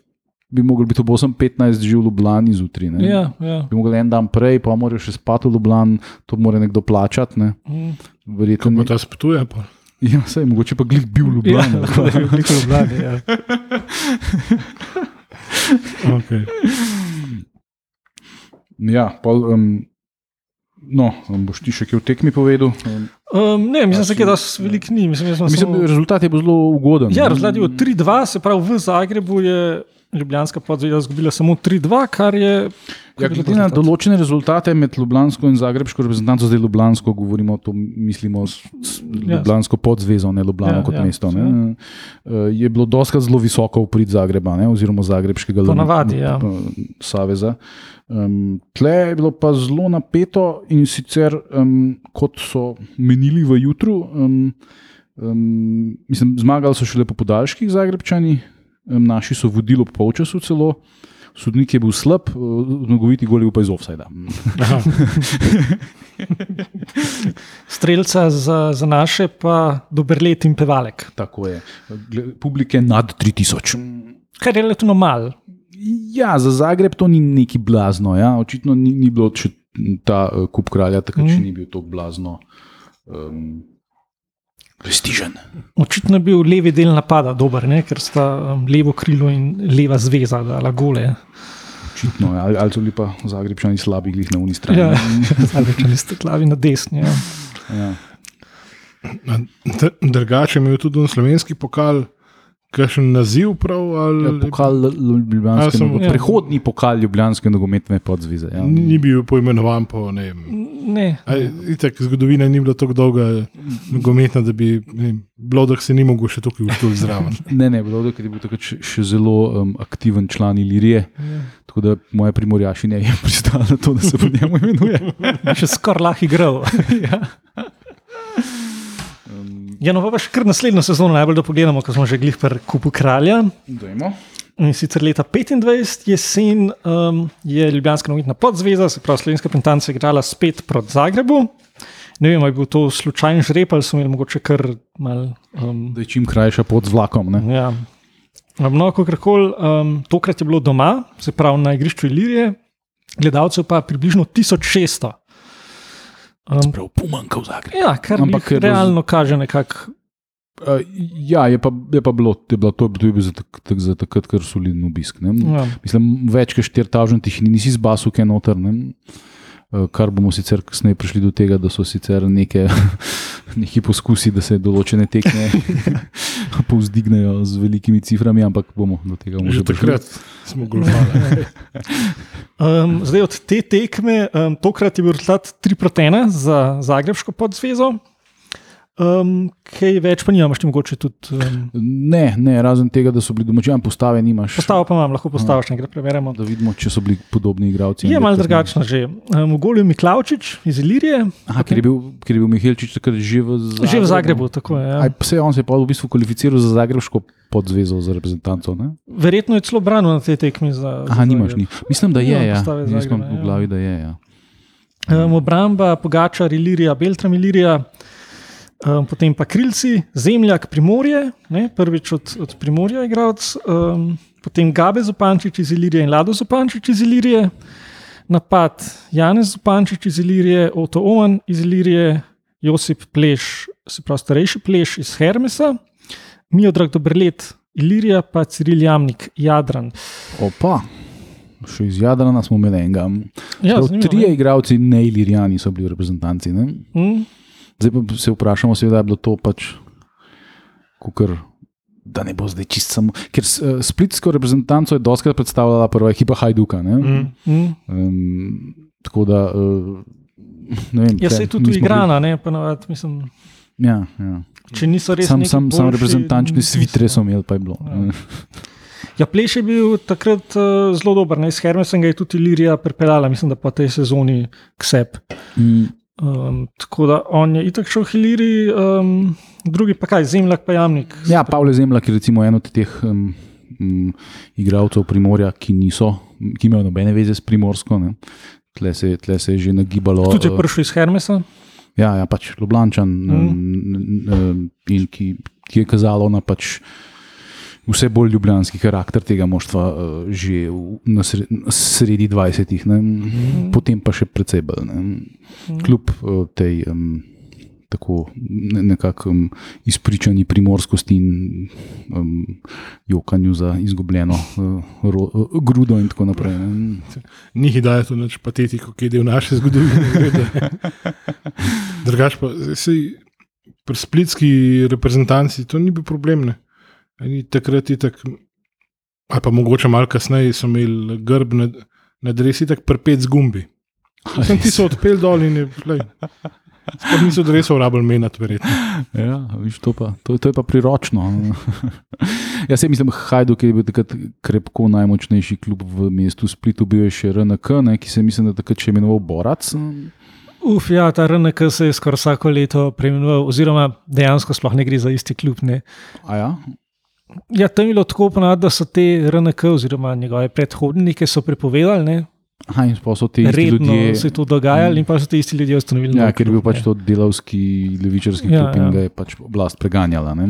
bi mogli biti ob 8:15 že v Ljubljani zjutraj. ne. Ja, ja. Bi mogli en dan prej, pa morajo še spati v Ljubljani, to mora nekdo plačati. Ne. Mm. Ko Verjetno ne. ta spotuje, pa. Ja, sej, mogoče pa glih bil v Ja, Ljubljani. tako da je veliko Ljubljane. Ja. Okay. Ja, pol, um, no, boš ti še kaj o tekmi povedal? Um, ne, mislim, Ja, da si- so veliko ni. Mislim, sem mislim, samo- rezultat je bil zelo ugoden. Ja, rezultat je bil 3-2, se pravi v Zagrebu je Ljubljanska podzveza izgubila samo 3-2, kar je. Ja, glede na določene rezultate med Ljubljansko in Zagrebško reprezentanco, zdaj Ljubljansko, govorimo, to mislimo s, s Ja. Ljubljansko podzvezo, ne Ljubljano Ja, kot ja, mesto. Ne, Eh, je bilo doskrat zelo visoko v prid Zagreba, ne, oziroma Zagrebškega Ljublja- Ponavadi, ja. Saveza. Um, tle je bilo pa zelo napeto in sicer, um, kot so menili v jutru, um, um, mislim, zmagali so šele po podaljških Zagrebčani, um, naši so vodili ob polčasu celo. Sodnik je bil slab, eh, zmagoviti gol je bil pa iz offsajda. Aha. Streljca za, za naše, pa dober let in pevalek. Tako je. Publike nad 3000. Kar je relativno malo. Ja, za Zagreb to ni neki blazno. Ja. Očitno ni, ni bilo še ta uh, kup kralja, takrat še Mhm. ni bil tako blazno. Um, Prestižen. Očitno je bil levi del napada dober, ne? ker sta um, levo krilo in leva zveza dala gole. Očitno, ja. ali, ali so bili pa Zagrebčani slabi, glih na uni strani. Ja, zdaj ste klavi na desni. Ja. Ja. Dr- Drugače je imel tudi on slovenski pokal, kakšen naziv prav. Ali, Ja, pokal Ljubljanske, A, samo nogo- to. prehodni pokal Ljubljanske nogometne podzvize. Ja. Ni, bil poimenovan po ne vem. Ne, Aj, itak, zgodovina ni bila tako dolga, nogometna, da bi ne vem, Blodah se ni mogel še tukaj uštul zraven. Ne, ne, bilo je, bil takrat še, še zelo um, aktiven član Ilirije. Tako da moja primorjašinja je pristala na to, da se po njemu imenuje. še skoraj lahko igral. ja. Ja, no, pa pa še kar naslednjo sezono najbolj da pogledamo, ko smo že glih pri kupu kralja. Dajmo. In sicer leta 25 jesen um, je Ljubljanska nogometna podzveza, se pravi slovenska pentanca, igrala spet proti Zagrebu. Ne vem, ali je bil to slučajen žreb ali so imeli mogoče kar mal. Um, Da je čim krajša pot z vlakom. Ne? ja. No, kakorkoli, um, tokrat je bilo doma, se pravi na igrišču Ilirije, gledalcev pa približno 1600. Um, Prav pomanjka v Zagrebu. ja, kar Ampak realno kaže nekako. Uh, ja, je pa, je pa bilo, je bilo to, to je bil za, tak, tak, za takrat kar soliden obisk. Ne? Ja. Mislim, več kot 4000 jih ni- nisi zbasil, kaj noter. Ne? Eh, Kar bomo sicer kasneje prišli do tega, da so sicer neke, neki poskusi, da se določene tekme povzdignejo z velikimi ciframi, ampak bomo do tega Že možno takrat smo goljufali. Um, zdaj od te tekme, um, tokrat je bil rezultat 3 proti 1 za Zagrebško podzvezo. Um, kaj več pa nimaš, ti mogoče tudi. Um, Ne, ne, razen tega, da so bili domačini, postave nimaš. postavo pa imam, lahko postaviš, nekaj preverjamo. Da vidimo, če so bili podobni igralci. Je malo drugačno že. Um, Golijo Miklavčič iz Ilirije, Aha, ker je bil, ker je bil Mihajlović takrat že v Zagrebu. že v Zagrebu. Tako, je, ja. Aj, Vse on se je pa v bistvu kvalificiral za Zagrebško podzvezo za reprezentanco. Ne? Verjetno je celo branil na tej tekmi. Za, Aha, za nimaš Zagreb. ni. Mislim, da je. Ja. Jaz Zagreba, imam v ja. glavi, da je. Ja. Um, obramba, Pogačar, Ilirija, Beltram, Ilirija, um, potem pa Krilci, Zemljak, Primorje, ne, prvič od, od Primorja, igralec, um, potem Gabe Zupančič iz Ilirije in Lado Zupančič iz Ilirije, napad Janez Zupančič iz Ilirije, Oto Oman iz Ilirije, Josip Pleš, se pravi starejši Pleš iz Hermesa, Miodrag Dobrlet, Ilirija, pa Ciril Jamnik, Jadran. Opa, še iz Jadrana smo imeli enega. Ja, zanimivo, trije ne? igralci, ne Ilirijani, so bili reprezentanci. Ne? Mm, Zdaj pa se vprašamo, seveda je bilo to pač, kukar, da ne bo zdaj čist samo. Ker eh, splitsko reprezentanco je doskrat predstavljala prva ekipa Hajduka. Ne? Mm. mm. Um, tako da. Uh, vem, Ja, se je tudi igrana, ne, pa navad, mislim. Ja, ja. Če niso res Sam, sam, sam boljši, reprezentančni niso. svitre so imeli, pa je bilo. Ja. Ja, Pleš je bil takrat uh, zelo dober. Ne? S Hermesom ga je tudi Lirija pripeljala, mislim, da po tej sezoni k sebi. Mm, Um, tako da on je itak šel v Hiliri, um, drugi pa kaj, Zemljak pa Jamnik. Ja, Pavle Zemljak je recimo en od teh um, um, igralcev Primorja, ki niso, ki imajo nobene veze s Primorsko. ne. Tle se, tle se je že nagibalo. Tudi je eh, prišel iz Hermesa. Ja, ja pač Ljubljančan, Mm. mm. in ki, ki je kazalo na pač vse bolj ljubljanski karakter tega moštva, uh, že na sre, na sredi 20-ih, ne, Mm. potem pa še precej bolj. Ne, kljub uh, tej. Um, Tako ne, nekako um, izpričani primorskosti in um, jokanju za izgubljeno uh, ro, uh, grudo, in tako naprej. Ne. Ni hidaj to neč patetiko, ki je del naše zgodovine. Drugač pa, sej, pri splitski reprezentanci to ni bil problem. Ne. Eni takrat je tako, ali pa mogoče malo kasneje, so imeli grb na, na dresi, tako prpet z gumbi. Sem ti so odpel dol in je, lej, sploh niso dresov rabili menjati, verjetno. Ja, viš, to, pa, to, to je pa priročno. Jaz se mislim, Hajduk je bil takrat krepko najmočnejši klub v mestu Splitu, bil je še RNK, ne, ki se je mislim, da takrat še imenoval Borac. Uf, ja, ta RNK se je skoraj vsako leto preimenoval, oziroma dejansko sploh ne gre za isti klub. Ne. A ja? Ja, tam je bilo tako ponad, da so te RNK oziroma njegove predhodnike so prepovedali, ne. Aha, in pa so ti isti redno ljudje. se je to dogajalo in pa so ti isti ljudje ustanovili. Ja, ker je bil pač ne. to delavski, levičarski Ja, klub in ja. ga je pač oblast preganjala. Ne?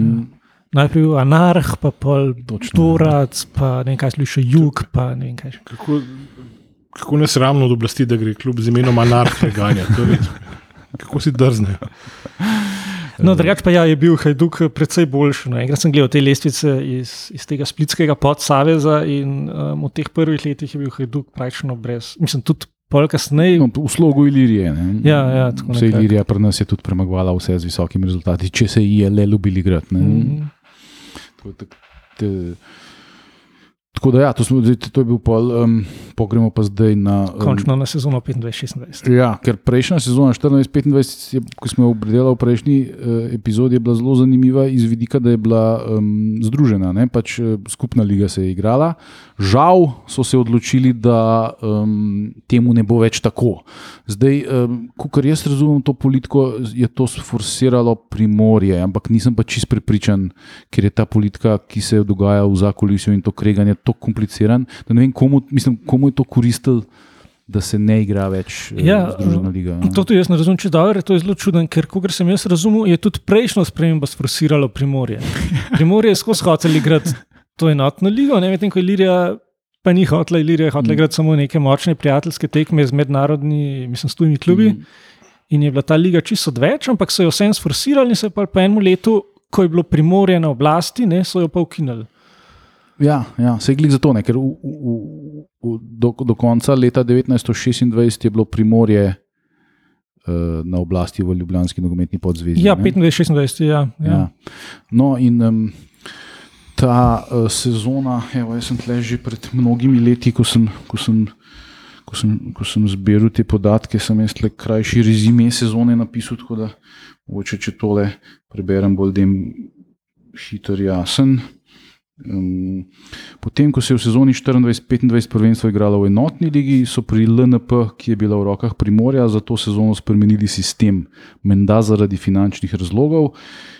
Najprej bil anarh, pa pol Točno, ja. Pa ne vem kaj sliši jug, pa ne vem kaj. Kako, kako nesramno od oblasti, da gre kljub z imenom Anarh preganjati. Kako si drzne. No, drugač pa ja, je bil Hajduk precej boljši. No. Enkrat sem gledal te lestvice iz, iz tega splitskega podsaveza in um, v teh prvih letih je bil Hajduk praktično brez, mislim, tudi pol kasneje. No, v slogu Ilirije. Ne? Ja, ja, Vse. Ilirija pri nas je tudi premagovala vse z visokimi rezultati, če se ji je le ljubili igrati. ne. Mhm. Tako, da, ja, to, smo, zdaj, to je bil pol, um, pogremo pa zdaj na. Um, Končno na sezono 25-26. Ja, ker prejšnja sezona 14-25, je, ko smo jo obdelali v prejšnji uh, epizodi, je bila zelo zanimiva iz vidika, da je bila um, združena. Ne? Pač uh, skupna liga se je igrala. Žal so se odločili, da um, temu ne bo več tako. Zdaj, um, kar jaz razumem to politiko, je to sforsiralo primorje, ampak nisem pa čist prepričan, ker je ta politika, ki se dogaja v zakolisju in to kreganje, tako kompliciran, da ne vem, komu, mislim, komu je to koristilo. Da se ne igra več eh, Ja, Združena liga. ja. To tudi jaz ne razumem, če dobro, to je zelo čuden, ker, kot sem jaz razumel, je tudi prejšnjo spremembo sforsiralo Primorje. Primorje je skozi hotel igrati to enotno ligo, ne medtem ko Ilirija pa ni hotela, Ilirija je hotela Mm. igrati samo neke močne prijateljske tekme z mednarodnimi, mislim, s tujimi klubi. Mm. In je bila ta liga čisto odveč, ampak so jo vsem sforsirali in se je pa po enem letu, ko je bilo Primorje na oblasti, ne, so jo pa ukinili. Ja, ja se je glik zato, ne, ker v, v, v, do, do konca leta 1926 je bilo primorje uh, na oblasti v Ljubljanski nogometni podzvezi. Ja, ne. 25-26, ja. ja. Ja. No, in um, ta uh, sezona, evo, jaz sem tle že pred mnogimi leti, ko sem, ko sem, ko ko sem, ko sem zbiral te podatke, sem jaz le krajši rezime sezone napisal, tako da mogoče če tole preberem, bolj dem hiter jasen. Um, potem, ko se je v sezoni 24-25 prvenstvo igralo v enotni ligi, so pri LNP, ki je bila v rokah Primorja, za to sezono spremenili sistem, menda zaradi finančnih razlogov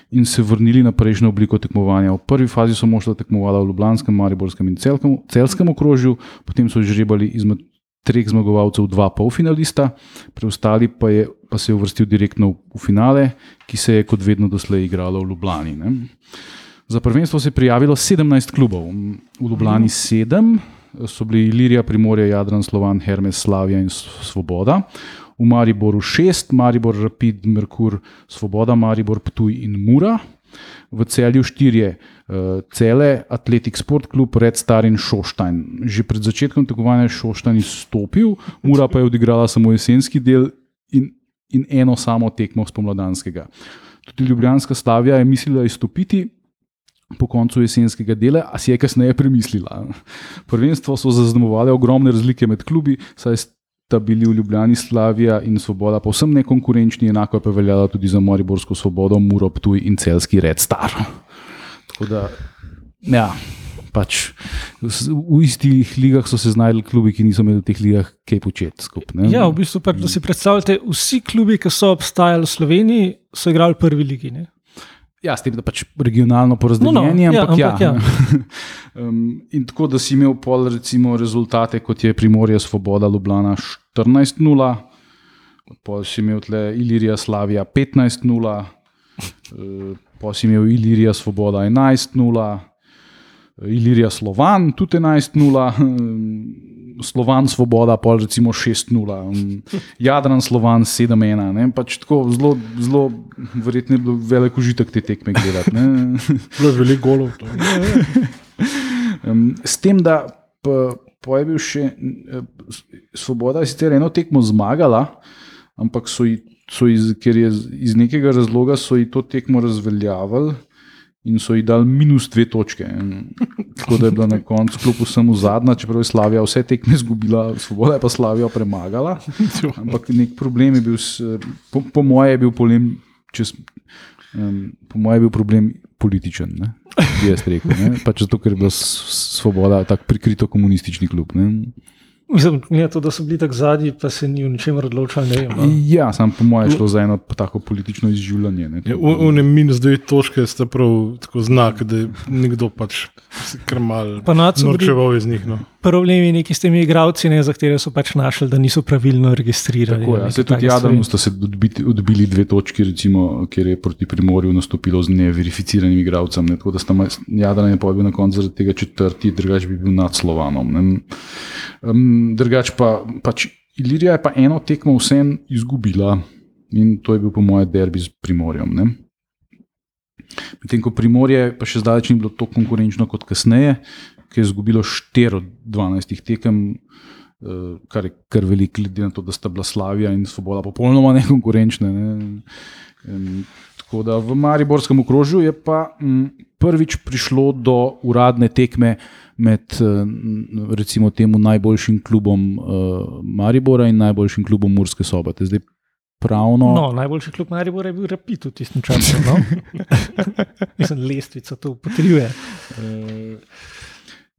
in se vrnili na prejšnjo obliko tekmovanja. V prvi fazi so moštva tekmovala v Ljubljanskem, Mariborskem in Celskem, Celskem okrožju, potem so žrebali izmed treh zmagovalcev dva polfinalista, preostali pa, je, pa se je uvrstil direktno v finale, ki se je kot vedno doslej igralo v Ljubljani. Ne. Za prvenstvo se je prijavilo 17 klubov, v Ljubljani 7, so bili Ilirija, Primorje, Jadran, Slovan, Hermes, Slavija in Svoboda. V Mariboru 6, Maribor, Rapid, Merkur, Svoboda, Maribor, Ptuj in Mura. V celju štirje, cele Atletik Sport Club, Red Star in Šoštajn. Že pred začetkom tekmovanja je Šoštajn izstopil, Mura pa je odigrala samo jesenski del in, in eno samo tekmo spomladanskega. Tudi Ljubljanska Slavija je mislila izstopiti, po koncu jesenskega dela, a si je kasneje premislila. Prvenstvo so zaznamovale ogromne razlike med klubi, saj sta bili v Ljubljani Slavija in Svoboda povsem nekonkurenčni, enako je pa veljalo tudi za Moriborsko svobodo, Muro, Ptuj in celski Red Star. Tako da, ja. Pač v istih ligah so se znašli klubi, ki niso imeli v teh ligah kaj početi skupaj. Ja, v bistvu, pa, da si predstavljate, vsi klubi, ki so obstajali v Sloveniji, so igrali v prvi ligi. Ne? Ja, s tem, da pač regionalno porazdeljeni, No, no, ja, ampak ja. ampak ja. um, in tako, da si imel pol, recimo, rezultate, kot je Primorje, Svoboda, Ljubljana 14-0, pol si imel tle Ilirija, Slavija 15-0, uh, pol si imel Ilirija, Svoboda 11-0, Ilirija, Slovan tudi 11-0. um, Slovan, Svoboda, pol recimo 6-0, um, Jadran, Slovan 7-1. ne, Pač tako zelo, zelo verjetno je bil velik užitek te tekme gledati. Bilo je veliko golov. To. Um, s tem, da pa, pa je bil še eh, Svoboda, je sicer eno tekmo zmagala, ampak so ji, so ji, ker je iz nekega razloga so ji to tekmo razveljavili. In so ji dali minus dve točke. In Tako da je bila na koncu kljub vsemu zadnja, čeprav je Slavija vse tekme izgubila, Svoboda je pa Slavijo premagala. Ampak nek problem je bil, po, po mojem, je bil problem, čez, um, po mojem, je bil problem političen. Ne? Bi jaz rekel. Ne? Pač zato, ker je bila Svoboda tako prikrito komunistični klub. Ne? Mislim, glede to, da so bili tako zadnji, pa se ni v ničemer odločali. Ne vem. Ja, sam po mojem je šlo za eno tako politično izživljanje. Ne? Ja, Une minus dve točke sta prav tako znak, da je nekdo pač se kar mal Pa norčeval iz njih. No. Problemi neki s temi igravci, ne, za katere so pač našli, da niso pravilno registrirani. Tako, ja. neke Se tudi stvari. sta se odbiti, odbili dve točki, recimo, ker je proti Primorju nastopilo z neverificiranim igralcem. Ne? Tako da sta Jadran je bil na koncu zaradi tega četrti, drugač bi bil nad Slovanom. Ne? Um, drugač pa pač Ilirija je pa eno tekmo vsem izgubila in to je bil po mojem derbi z Primorjem. Ne? Medtem ko Primorje pa še zdaleč ni bilo tako konkurenčno kot kasneje, ki je izgubilo 4 od 12 tekem, eh, kar je kar veliko, glede na to, da sta bila Slavija in Svoboda popolnoma nekonkurenčne. Ne. Tako da v Mariborskem okrožju je pa m, prvič prišlo do uradne tekme med eh, recimo temu najboljšim klubom uh, Maribora in najboljšim klubom Murske sobote. Zdaj pravno. No, najboljši klub Maribora je bil Rapid v tistem času. No? Mislim, lestvica to potrjuje.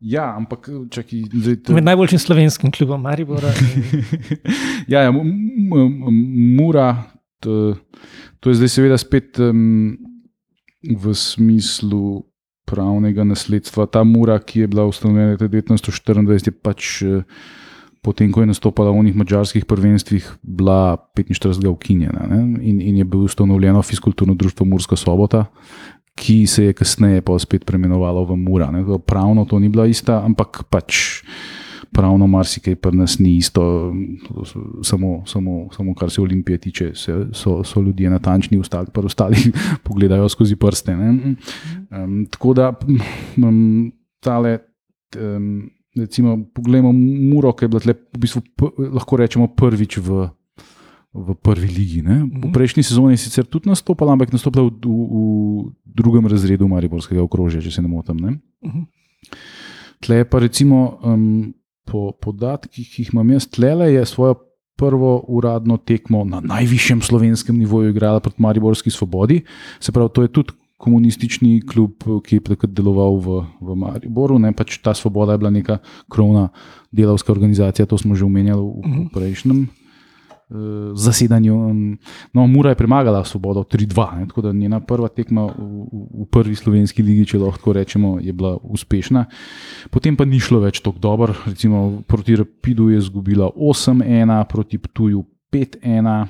Ja, ampak čakaj, zdaj, to- Med najboljšim slovenskim klubom Maribora. In, ja, ja, Mura, to, to je zdaj seveda spet um, v smislu pravnega nasledstva. Ta Mura, ki je bila ustanovljena leta 1924, je pač eh, potem, ko je nastopala v onih mačarskih prvenstvih, bila 45. ukinjena ne? in, in je bilo ustanovljeno fiskulturno društvo Murska sobota. Ki se je kasneje pa spet preimenovalo v Mura. Ne. Pravno to ni bila ista, ampak pač pravno marsikaj pri nas ni isto, samo, samo, samo kar se Olimpije tiče, se, so, so ljudje natančni, ostali pa ostali pogledajo skozi prste. ne. Um, tako da um, tale. Um, Recimo, poglejmo Muro, ki je bila tle, v bistvu, lahko rečemo prvič v, v prvi ligi. Ne? V prejšnji sezoni je sicer tudi nastopila, ampak nastopila v, v, v drugem razredu Mariborskega okrožja, če se ne motim. Ne? Mhm. Tle je pa recimo um, po podatkih, ki jih imam jaz, tlele je svojo prvo uradno tekmo na najvišjem slovenskem nivoju igrala proti Mariborski svobodi. Se pravi, to je tudi komunistični klub, ki je takrat deloval v, v Mariboru. Ne, pač ta svoboda je bila neka krovna delavska organizacija, to smo že omenjali v, v prejšnjem. Zasedanju. No, Mura je premagala Svobodo 3-2, tako da njena prva tekma v, v prvi slovenski ligi, če lahko rečemo, je bila uspešna. Potem pa ni šlo več tako dobro. Recimo proti Rapidu je izgubila 8-1, proti Ptuju 5-1,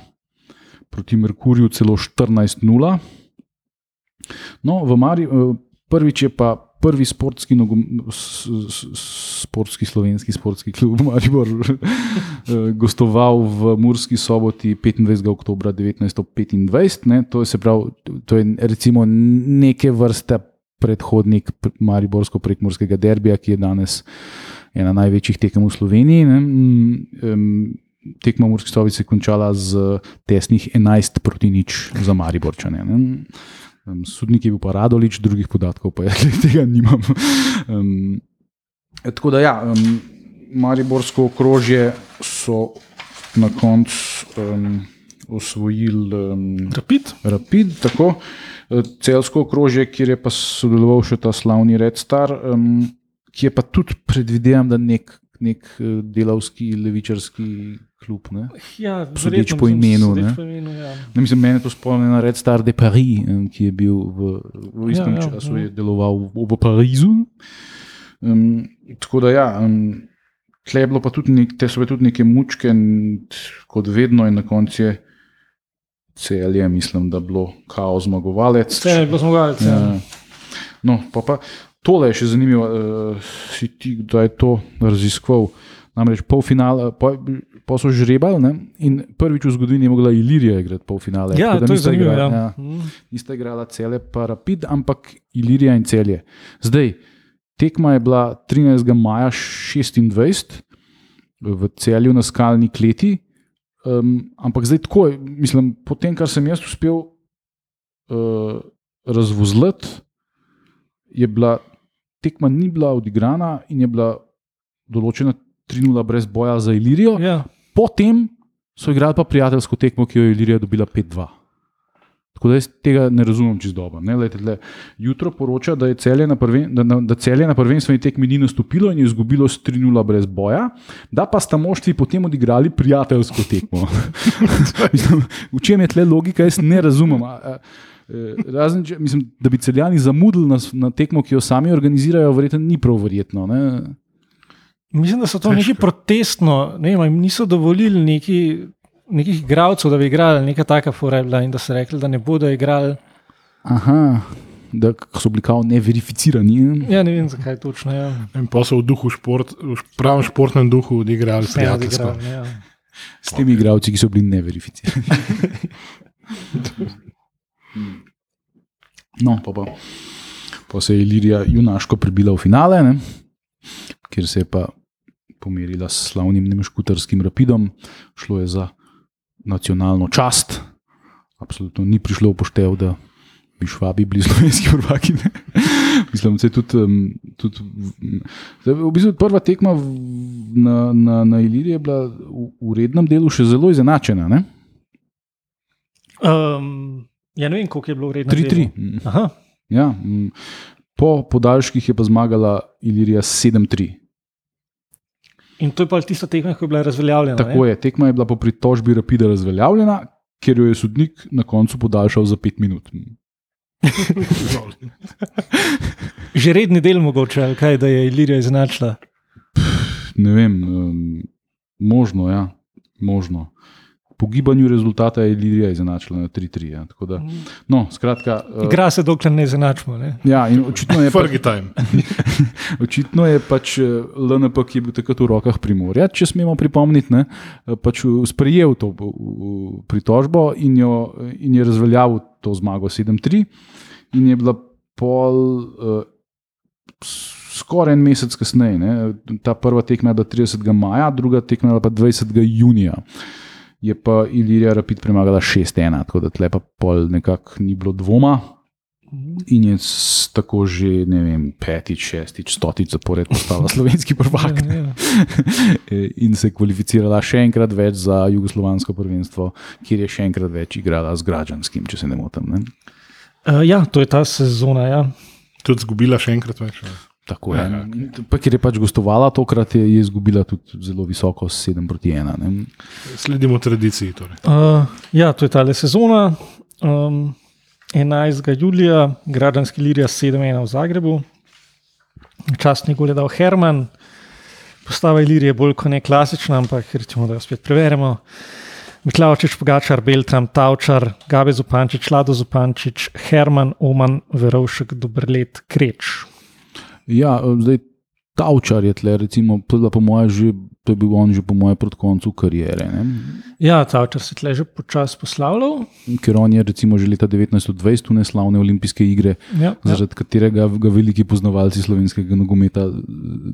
proti Merkurju celo 14-0. No, v Mari, prvič je pa prvi sportski, nogom, sportski slovenski sportski klub Maribor gostoval v Murski soboti 25. oktober 1925. Ne, to, je pravi, to je recimo neke vrste predhodnik Mariborsko prekmorskega derbija, ki je danes ena največjih tekem v Sloveniji. Ne, um, Tekma Murski soboti se je končala z tesnih 11 proti nič za Mariborčane. Ne. Um, sodnik je bil pa Radolič, drugih podatkov pa je, tega nimam. Um, tako da, ja, um, Mariborsko okrožje so na koncu um, osvojili um, Rapid. Rapid tako, celsko okrožje, kjer je pa sodeloval še ta slavni Red Star, um, ki je pa tudi predvidevam, da nek, nek delavski, levičarski klub. Ja, Sodeč po imenu. Sodeč po imenu ja. ne, mislim, mene to spomni na Red Star de Paris, ki je bil v, v istem ja, ja, času, ja. je deloval v, v Parizu. Um, tako da, ja, um, tle je bilo pa tudi, nek, te so bile tudi neke mučke, kot vedno, in na koncu je celje, mislim, da je bilo kao zmagovalec. Celje je bilo zmagovalec. Ja. Ja. No, pa, pa tole je še zanimivo, uh, si ti, da je to raziskoval. Namreč polfinale, pa so žrebali ne? in prvič v zgodovini je mogla Ilirija igrati polfinale. Ja, to je zanimivo. Igrala, ja. ja, nista igrala cele, pa rapid, ampak Ilirija in celje. Zdaj, tekma je bila 13. maja 26 v celju na skalni kleti, um, ampak zdaj tako, mislim, po tem, kar sem jaz uspel uh, razvozlati, je bila tekma ni bila odigrana in je bila določena 3-0 brez boja za Ilirijo. Ja. Potem so igrali pa prijateljsko tekmo, ki jo je Ilirija dobila 5-2. Tako da jaz tega ne razumem čez dobro. Jutro poroča, da je celje na, prven, da, da celje na prvenstveni tekmi ni nastopilo in je izgubilo s 3-0 brez boja, da pa sta moštvi potem odigrali prijateljsko tekmo. v čem je tle logika, jaz ne razumem. Razen, če, mislim, da bi celjani zamudili na, na tekmo, ki jo sami organizirajo, verjetno ni prav verjetno. Ne? Mislim, da so to neki protestno, ne vem, niso dovolili neki, nekih igralcev, da bi igrali neka taka forela in da so rekli, da ne bodo igrali. Aha. Da so bili kao neverificirani. Ja, ne vem, zakaj točno. Ja. In pa so v duhu šport, v pravem športnem duhu odigrali Vse odigrali. Ja. S temi okay. igralci, ki so bili neverificirani. no, pa, pa. pa se je Ilirija junaško prebila v finale, ne? kjer se je pa pomerila s slavnim nemškutarskim rapidom, šlo je za nacionalno čast. Absolutno ni prišlo v poštev, da bi švabi bili slovenski prvaki. Mislim, da je tudi, tudi v bistvu prva tekma na, na, na Iliriji bila v, v rednem delu še zelo izenačena. Ne? Um, ja, ne vem, koliko je bilo vredno. 3-3. Ja, po podaljških je pa zmagala Ilirija 7-3. In to je pa tista tekma, ki je bila razveljavljena. Tako ne? je, tekma je bila po pritožbi Rapida razveljavljena, ker jo je sodnik na koncu podaljšal za 5 minut. Že redni del mogoče, ali kaj, da je Ilirija izenačila? Ne vem, um, možno, ja, možno po gibanju rezultata je Ilija izenačila na 3-3. Ja. Da, no, skratka, uh, Igra se, dokler ne izenačimo. Ne? Ja, očitno je prvi time. očitno je pač eh, LNP, ki je bil takrat v rokah primorja, če smemo pripomniti, ne, eh, pač sprejel to pritožbo in, jo, in je razveljavil to zmago 7-3, in je bila pol. Uh, Skoraj en mesec kasneje, ta prva tekma je bila 30. maja, druga tekma je bila 20. junija. Uh, je pa Ilirija Rapid premagala 6-1, tako da tle pa pol nekako ni bilo dvoma. in je tako že ne vem, petič, šestič, stotič zapored postala slovenski prvak. Ja, ja. In se je kvalificirala še enkrat več za jugoslovansko prvenstvo, kjer je še enkrat več igrala z Građanskim, če se ne motim. Ne? Uh, ja, to je ta sezona. Ja. Tudi zgubila še enkrat več. ne. Tako je. In Pa, ker je pač gostovala, tokrat je, je izgubila tudi zelo visoko, 7 proti 1. Ne? Sledimo tradiciji. Torej. Uh, ja, to je ta sezona. Um, 11. julija, Gradanski Lirija 7-1 v Zagrebu. Častni gol je dal Herman. Postava Ilirije je bolj kot ne klasična, ampak recimo, da jo spet preverimo. Miklavočič, Pogačar, Beltram, Tavčar, Gabe Zupančič, Lado Zupančič, Herman, Oman, Verovšek, Dobrlet, Kreč. Ja, zdaj Tavčar je tle, recimo, po moje že, to je bil on že po moje proti koncu kariere. Ne? Ja, Tavčar se tle že počasi poslavljal. Ker on je recimo že leta 1920 v neslavne olimpijske igre, Ja, ja. zaradi katerega ga veliki poznavalci slovenskega nogometa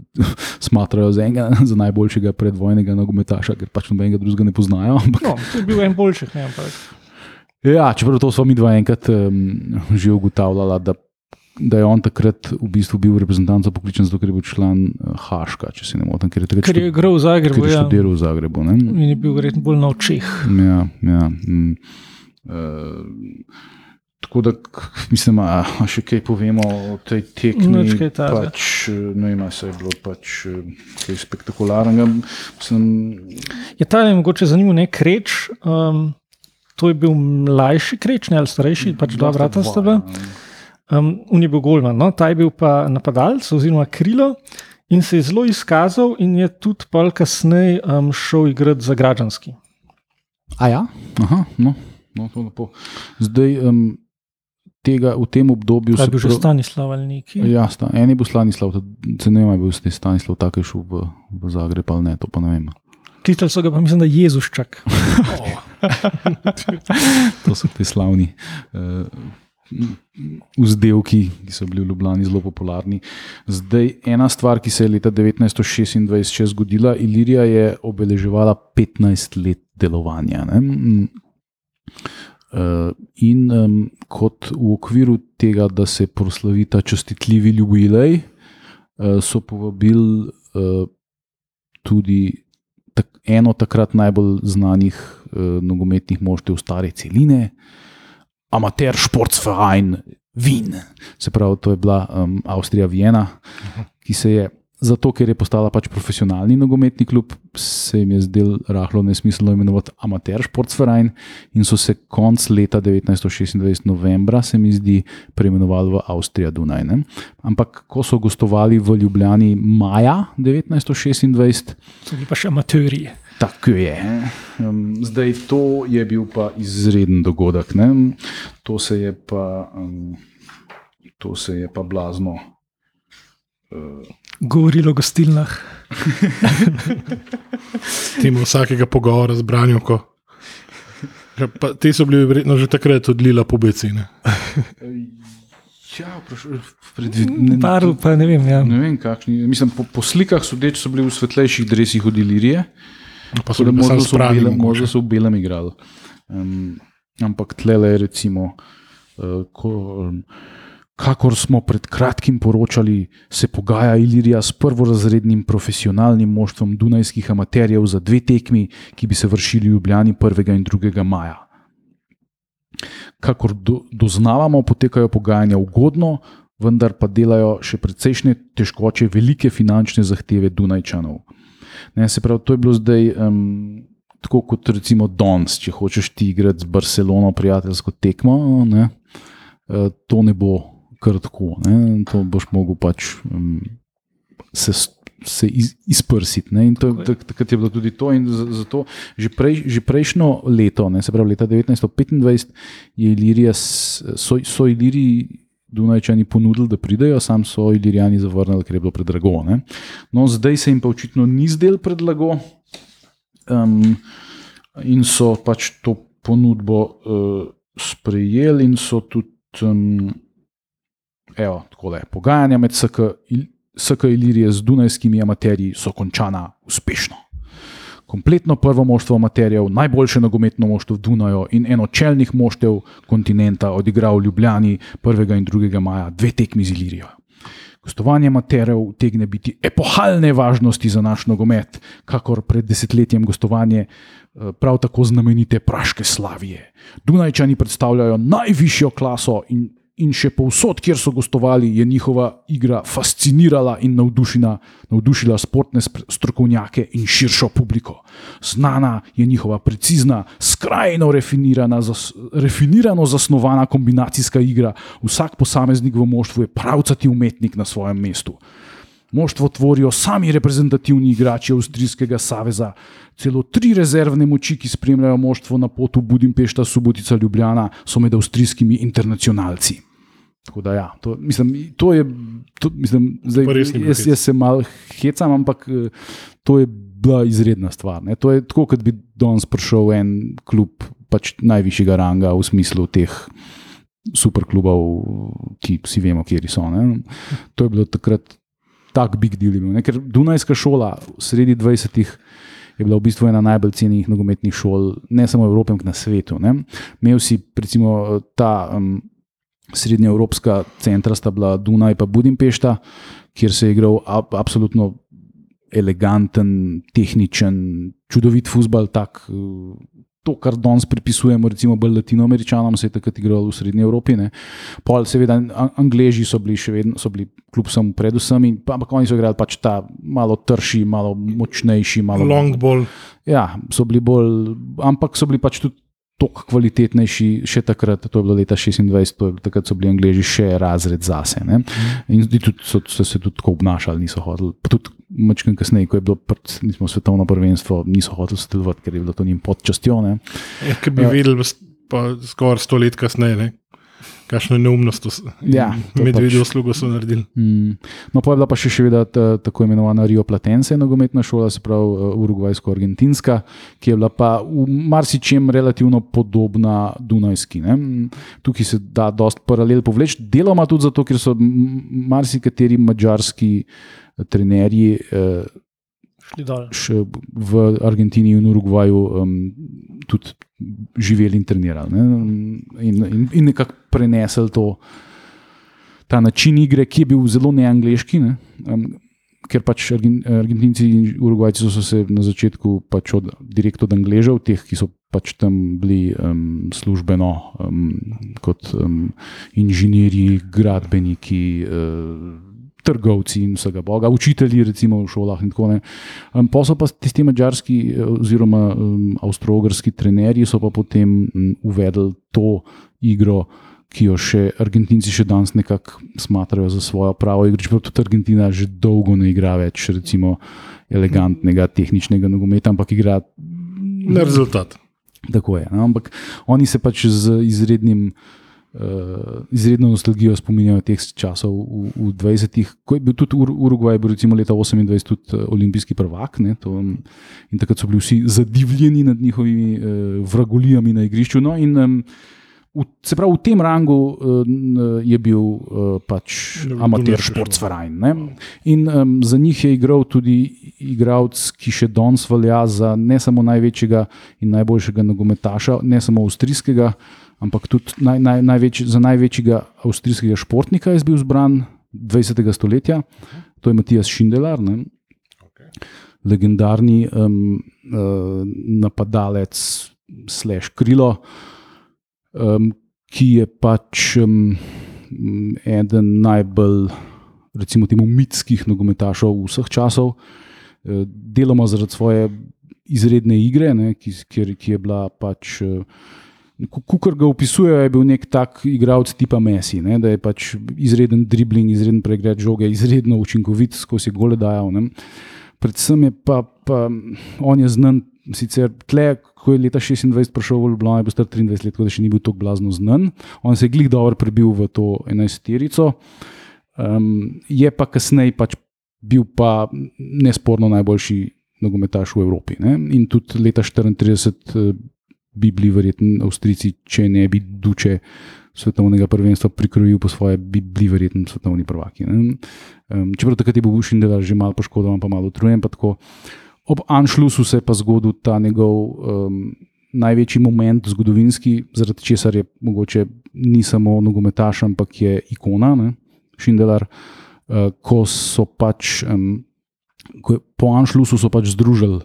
smatrajo za enega za najboljšega predvojnega nogometaša, ker pač nobenega drugega ne poznajo. Ampak, No, to je bil en boljših, ne, ampak ja, čeprav to smo mi dva enkrat um, že ugotavljala, da, da je on takrat v bistvu bil reprezentant pokličen, zato ker je bil član eh, Haška, če se ne motim, ker je takrat ker je igral v ker Zagrebu. je Ja. študiral v Zagrebu. Ne? In je bil verjetno bolj na očeh. Ja, ja. Mm. Uh, tako da, mislim, a, a še kaj povemo o tej tekmi. Pač, eh, ne vem, se je bilo pač kaj spektakularnega. Mislim, Je ta je mogoče zanimiv, ne kreč. Um, to je bil mlajši kreč, ne ali starejši, pač dva vrata sta bila. Um, on je bil golman, no? ta je bil pa napadalec oziroma krilo in se je zelo izkazal, in je tudi pol kasneje um, šel igrati za Građanski. A ja, Aha, no, no, to lepo. Zdaj, um, tega, v tem obdobju To je se bil že prav- Stanislav ali neki. Ja, sta, en je bil Stanislav, se ne vem, ali je bil Stanislav tako šel v, v Zagreb ali ne, to pa ne vem. Klicali so ga pa, mislim, da Jezuščak. To so ti slavni uh, vzdelki, ki so bili v Ljubljani zelo popularni. Zdaj, ena stvar, ki se je leta 1926 še zgodila, Ilirija je obeleževala 15 let delovanja. Ne? Mm. Uh, in kot v okviru tega, da se proslavi ta čestitljivi jubilej, uh, so povabili uh, tudi eno takrat najbolj znanih uh, nogometnih moštev stare celine, amater športsverein Wien. Se pravi, to je bila um, Avstrija Viena, ki se je. Zato, ker je postala pač profesionalni nogometni klub, se jim je zdel rahlo nesmiselno imenovati amater športsverein in so se konc leta 1926, novembra, se mi zdi, preimenovali v Avstrija Dunaj. Ne? Ampak, ko so gostovali v Ljubljani maja 1926, So bili pa še amaterji. Tako je. Zdaj, to je bil pa izreden dogodek. Ne? To se je pa, to se je pa blazno. Uh, Govorilo o gostilnah. Timo vsakega pogovora z branjoko. Pa Ti so bili verjetno že takrat odlila po becine. ja, predvidno. Paru, pa ne vem. Ja. Ne vem, kakšni. Mislim, po, po slikah sodeč so bili v svetlejših dresih od Ilirije, Pa so bili možno so, belem, mogoče. možno so v belem igrali. Um, ampak tle je recimo. Uh, ko, um, Kakor smo pred kratkim poročali, se pogaja Ilirija s prvorazrednim profesionalnim moštvom Dunajskih amaterjev za dve tekmi, ki bi se vršili v Ljubljani 1. in 2. maja. Kakor do, doznavamo, potekajo pogajanja ugodno, vendar pa delajo še precejšnje težkoče, velike finančne zahteve Dunajčanov. Ne, se pravi, to je bilo zdaj um, tako kot recimo Dons, če hočeš ti igrati z Barcelono prijateljsko tekmo, ne, uh, to ne bo kar tako. Ne, to boš mogel pač um, se, se iz, izprsiti. Ne, in to, tak, takrat je bilo tudi to. Zato že, prej, že prejšnjo leto, ne, se pravi leta 1925, je Ilirija, so, so Iliriji. Dunajčani ponudili, da pridejo, sam so Ilirijani zavrnili, ker je bilo predrago. Ne? No, zdaj se jim pa očitno ni zdel predlago um, in so pač to ponudbo uh, sprejeli, in so tudi, um, evo, tako le, pogajanja med SK, SK Ilirije z Dunajskimi amaterji so končana uspešno. Kompletno prvo moštvo materijev, najboljše nogometno moštvo v Dunaju in eno čelnih moštev kontinenta odigral v Ljubljani 1. in 2. maja dve tekmi z Ilirijo. Gostovanje materijev tegne biti epohalne važnosti za naš nogomet, kakor pred desetletjem gostovanje eh, prav tako znamenite Praške Slavije. Dunajčani predstavljajo najvišjo klaso in in še povsod, kjer so gostovali, je njihova igra fascinirala in navdušila športne strokovnjake in širšo publiko. Znana je njihova precizna, skrajno zas, refinirano zasnovana kombinacijska igra. Vsak posameznik v moštvu je pravcati umetnik na svojem mestu. Moštvo tvorijo sami reprezentativni igrači Avstrijskega saveza, celo tri rezervne moči, ki spremljajo moštvo na potu Budimpešta, Subotica, Ljubljana, so med avstrijskimi internacionalci. Tako da, ja, to, mislim, to je, to, mislim, zdaj, jaz, jaz se malo hecam, ampak eh, to je bila izredna stvar. Ne. To je tako, kot bi danes prišel en klub pač najvišjega ranga v smislu teh superklubov, ki vsi vemo, kje so. Ne. To je bilo takrat tak big deal. Ne. Ker Dunajska šola sredi 20-ih. Je bila v bistvu ena najbolj cenjenih nogometnih šol, ne samo v Evropi, ampak na svetu. Imel si, recimo, ta um, srednjeevropska centra sta bila Dunaj in Budimpešta, kjer se je igral ab, absolutno eleganten, tehničen, čudovit futbal. Tak, to, kar danes pripisujemo, recimo, bolj latinoameričanom, se je takrat igral v Srednji Evropi. Ne. Pol, seveda, Angleži so bili še vedno, so bili kljub samo predvsem, ampak oni so igrali pač ta malo trši, malo močnejši. Malo, Long ball. Ja, so bili bolj, ampak so bili pač tudi toliko kvalitetnejši, še takrat, to je bilo leta 26, to je, takrat so bili Angliji še razred zase. Ne? In tudi so, so se tudi tako obnašali, niso hodili. Tudi Mačkim kasneje, ko je bilo pred, svetovno prvenstvo, niso hoteli sodelovati, ker je bilo to njim podčastjo. Ja, Ker bi ja. videli, pa skoraj sto let kasneje kakšno neumnost, ja, medvedje pač, uslugo so naredili. Mm, no, pa je bila pa še, še vedno ta, tako imenovana Rio Platense, nogometna šola, se pravi uh, Urugvajsko-Argentinska, ki je bila pa v marsičem relativno podobna Dunajski. Ne? Tukaj se da dost paralel povleči, deloma tudi zato, ker so marsikateri mačarski eh, trenerji. Uh, v Argentini in Urugvaju um, tudi živeli in trenirali. Ne? In, in, in nekako prenesli to, ta način igre, ki je bil zelo neangliški. Ne? Um, ker pač Argentinci in Urugvajci so se na začetku pač od, direkt od Angležev, teh, ki so pač tam bili um, službeno um, kot um, inženirji, gradbeniki. Uh, trgovci in vsega boga, učitelji, recimo v šolah. Um, pa so pa tisti mačarski eh, oziroma um, avstralski trenerji, so pa potem um, uvedli to igro. Ki jo še Argentinci še danes nekako smatrajo za svojo pravo igro, čeprav tudi Argentina že dolgo ne igra več, recimo, elegantnega, tehničnega nogometa, ampak igra na rezultat. Tako je. No? Ampak oni se pač z izrednim uh, izredno nostalgijo spominjajo teh časov v, v 20-ih, ko je bil tudi Ur Urugvaj, bil recimo leta 28, tudi uh, olimpijski prvak. Ne, to, in takrat so bili vsi zadivljeni nad njihovimi uh, vragolijami na igrišču. No, in, um, V, se pravi, v tem rangu uh, je bil uh, pač amater športsvarajn. In um, za njih je igral tudi igralec, ki še danes velja za ne samo največjega in najboljšega nogometaša, ne samo avstrijskega, ampak tudi naj, naj, največ, za največjega avstrijskega športnika je bil izbran 20. stoletja, to je Matijas Šindelar, ne? legendarni um, uh, napadalec, slash krilo, um, ki je pač um, eden najbolj, recimo, temu mitskih nogometašov vseh časov, uh, deloma zaradi svoje izredne igre, ne, ki, ki, ki je bila pač. Uh, Kukor ga opisujejo, je bil nek tak igralec tipa Messi, ne, da je pač izreden dribling, izreden pregled žoge, izredno učinkovit, skozi gole dajal. Ne. Predvsem je pa, pa on je znan, sicer tle, ko je leta 26 prišel v Ljubljano, je bil star 23 let, tako da še ni bil tako blazno znan. On se je glih dobro prebil v to 11-terico. Um, je pa kasneje pač bil pa nesporno najboljši nogometaš v Evropi. Ne. In tudi leta 34 bi bili verjetno Avstrijci, če ne bi duče svetovnega prvenstva prikrojil po svoje, bi bili verjetno svetovni prvaki. Um, čeprav takrat je bil je že malo poškodovan, pa malo utrujen. ob Anšlusu se je pa zgodil ta njegov um, največji moment, zgodovinski, zaradi česar je mogoče ni samo nogometaš, ampak je ikona, ne? Šindelar, uh, ko so pač um, ko je, po Anšlusu so pač združili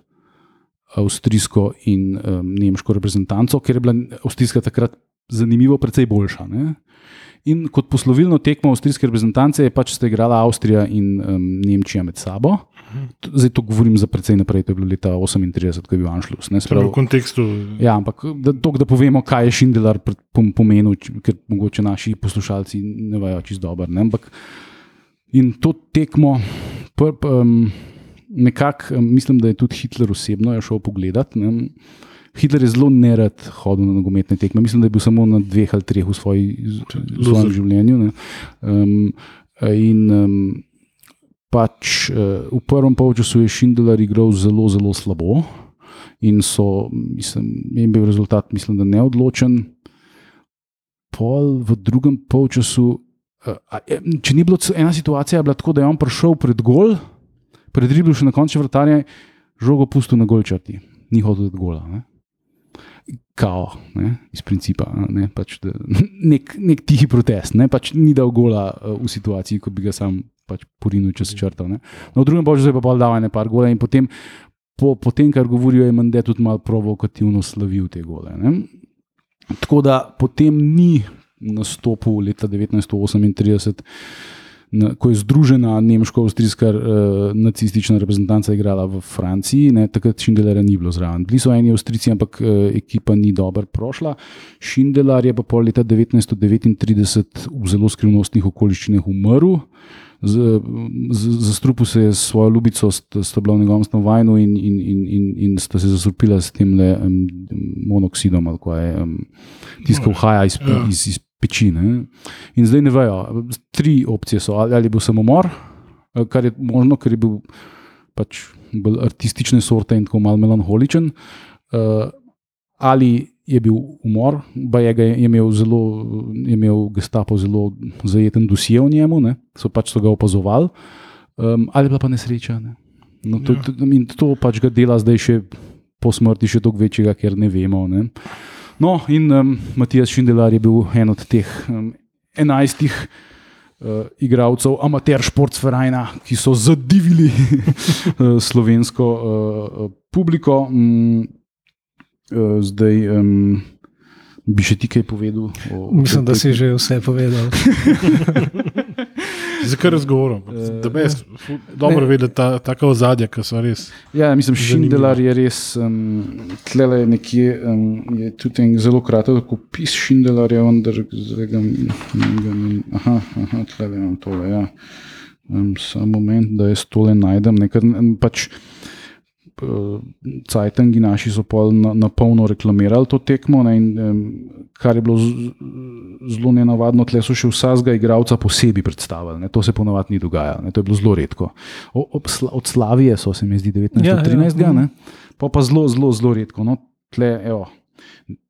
avstrijsko in um, nemško reprezentanco, ker je bila avstrijska takrat zanimivo, precej boljša. Ne? In kot poslovilno tekmo avstrijske reprezentance je pač sta igrala Avstrija in um, Nemčija med sabo. Zdaj to govorim za precej naprej, to je bilo leta 38, ko je bil Anšlus. Prav, v kontekstu. Ja, ampak da, to, da povemo, kaj je Šindelar pomenil, ker mogoče naši poslušalci ne vajo čisto dobro. In to tekmo. Pr, pr, um, nekako mislim, da je tudi Hitler osebno šel pogledat. Ne. Hitler je zelo nerad hodil na nogometne tekme, mislim, da je bil samo na dveh ali treh v, svoji, v svojem življenju. Um, in um, pač uh, v prvem polčasu je Šindler igral zelo, zelo slabo. In so, mislim, je bil rezultat, mislim, da neodločen. Pol v drugem polčasu, uh, če ni bilo ena situacija, je bila tako, da je on prišel pred gol predribil še na koncu vrtarja, žogo pustil na golčati, ni hodil od gola. Ne? Kao, ne, iz principa, ne, pač, da, nek, nek tihi protest, ne, pač ni dal gola v situaciji, ko bi ga sam pač porinil čez črto. Ne. No, v drugem božju je pa pa dal ene par gola in potem, po, po tem, kar govorijo, je Mende tudi malo provokativno slavil te gole. Ne. Tako da potem ni nastopil leta 1938 ko je združena nemško-avstrijska uh, nacistična reprezentanca igrala v Franciji, ne, takrat Šindelera ni bilo zraven. Bili so eni Avstrijci, ampak uh, ekipa ni dobro prošla. Šindelar je pa pol leta 1939 v zelo skrivnostnih okoliščinah umrl. Zastrupil se je s svojo ljubico, sta bila v njegovem stanovanju in, in, in, in, in sta se zastrupila s tem le, um, monoksidom, ali kaj je um, tiskal haja iz, ja. iz, iz peči. Ne? In zdaj ne vejo, tri opcije so, ali, ali bo samomor, eh, kar je možno, ker je bil pač bolj artistične sorte in tako malo melanholičen, uh, ali je bil umor, pa je, je, imel zelo, je imel gestapo zelo zajeten dosje v njemu, ne? so pač so ga opazovali, um, ali bila pa nesreča. Ne? No, to, ja. in to pač ga dela zdaj še po smrti, še toliko večjega, ker ne vemo. Ne? No, in um, Matijas Šindelar je bil en od teh um, enajstih uh, igralcev, amater športsferajna, ki so zadivili uh, slovensko uh, publiko. Um, uh, zdaj um, bi še ti kaj povedal? O, Mislim, da si že vse povedal. Zakaj razgovorom? Uh, dobro vedeti ta, taka ozadja, ki so res. Ja, mislim, Šindelar je res, um, tle je nekje, um, je tudi en zelo kratek opis Šindelarja, vendar zdaj ga ne. Aha, aha tle imam tole. Ja. Um, Samo moment, da jaz tole najdem. Nekaj, pač, Cajtangi naši so pa na, na polno reklamirali to tekmo, ne, in, um, kar je bilo z, zelo nenavadno, tle so še vsakega igralca posebej predstavili. Ne, to se ponovadi ni dogajalo, to je bilo zelo redko. O, ob, od Slavije so se mi zdi 1913, ja, ja. pa pa zelo, zelo, zelo redko. No, tle, evo,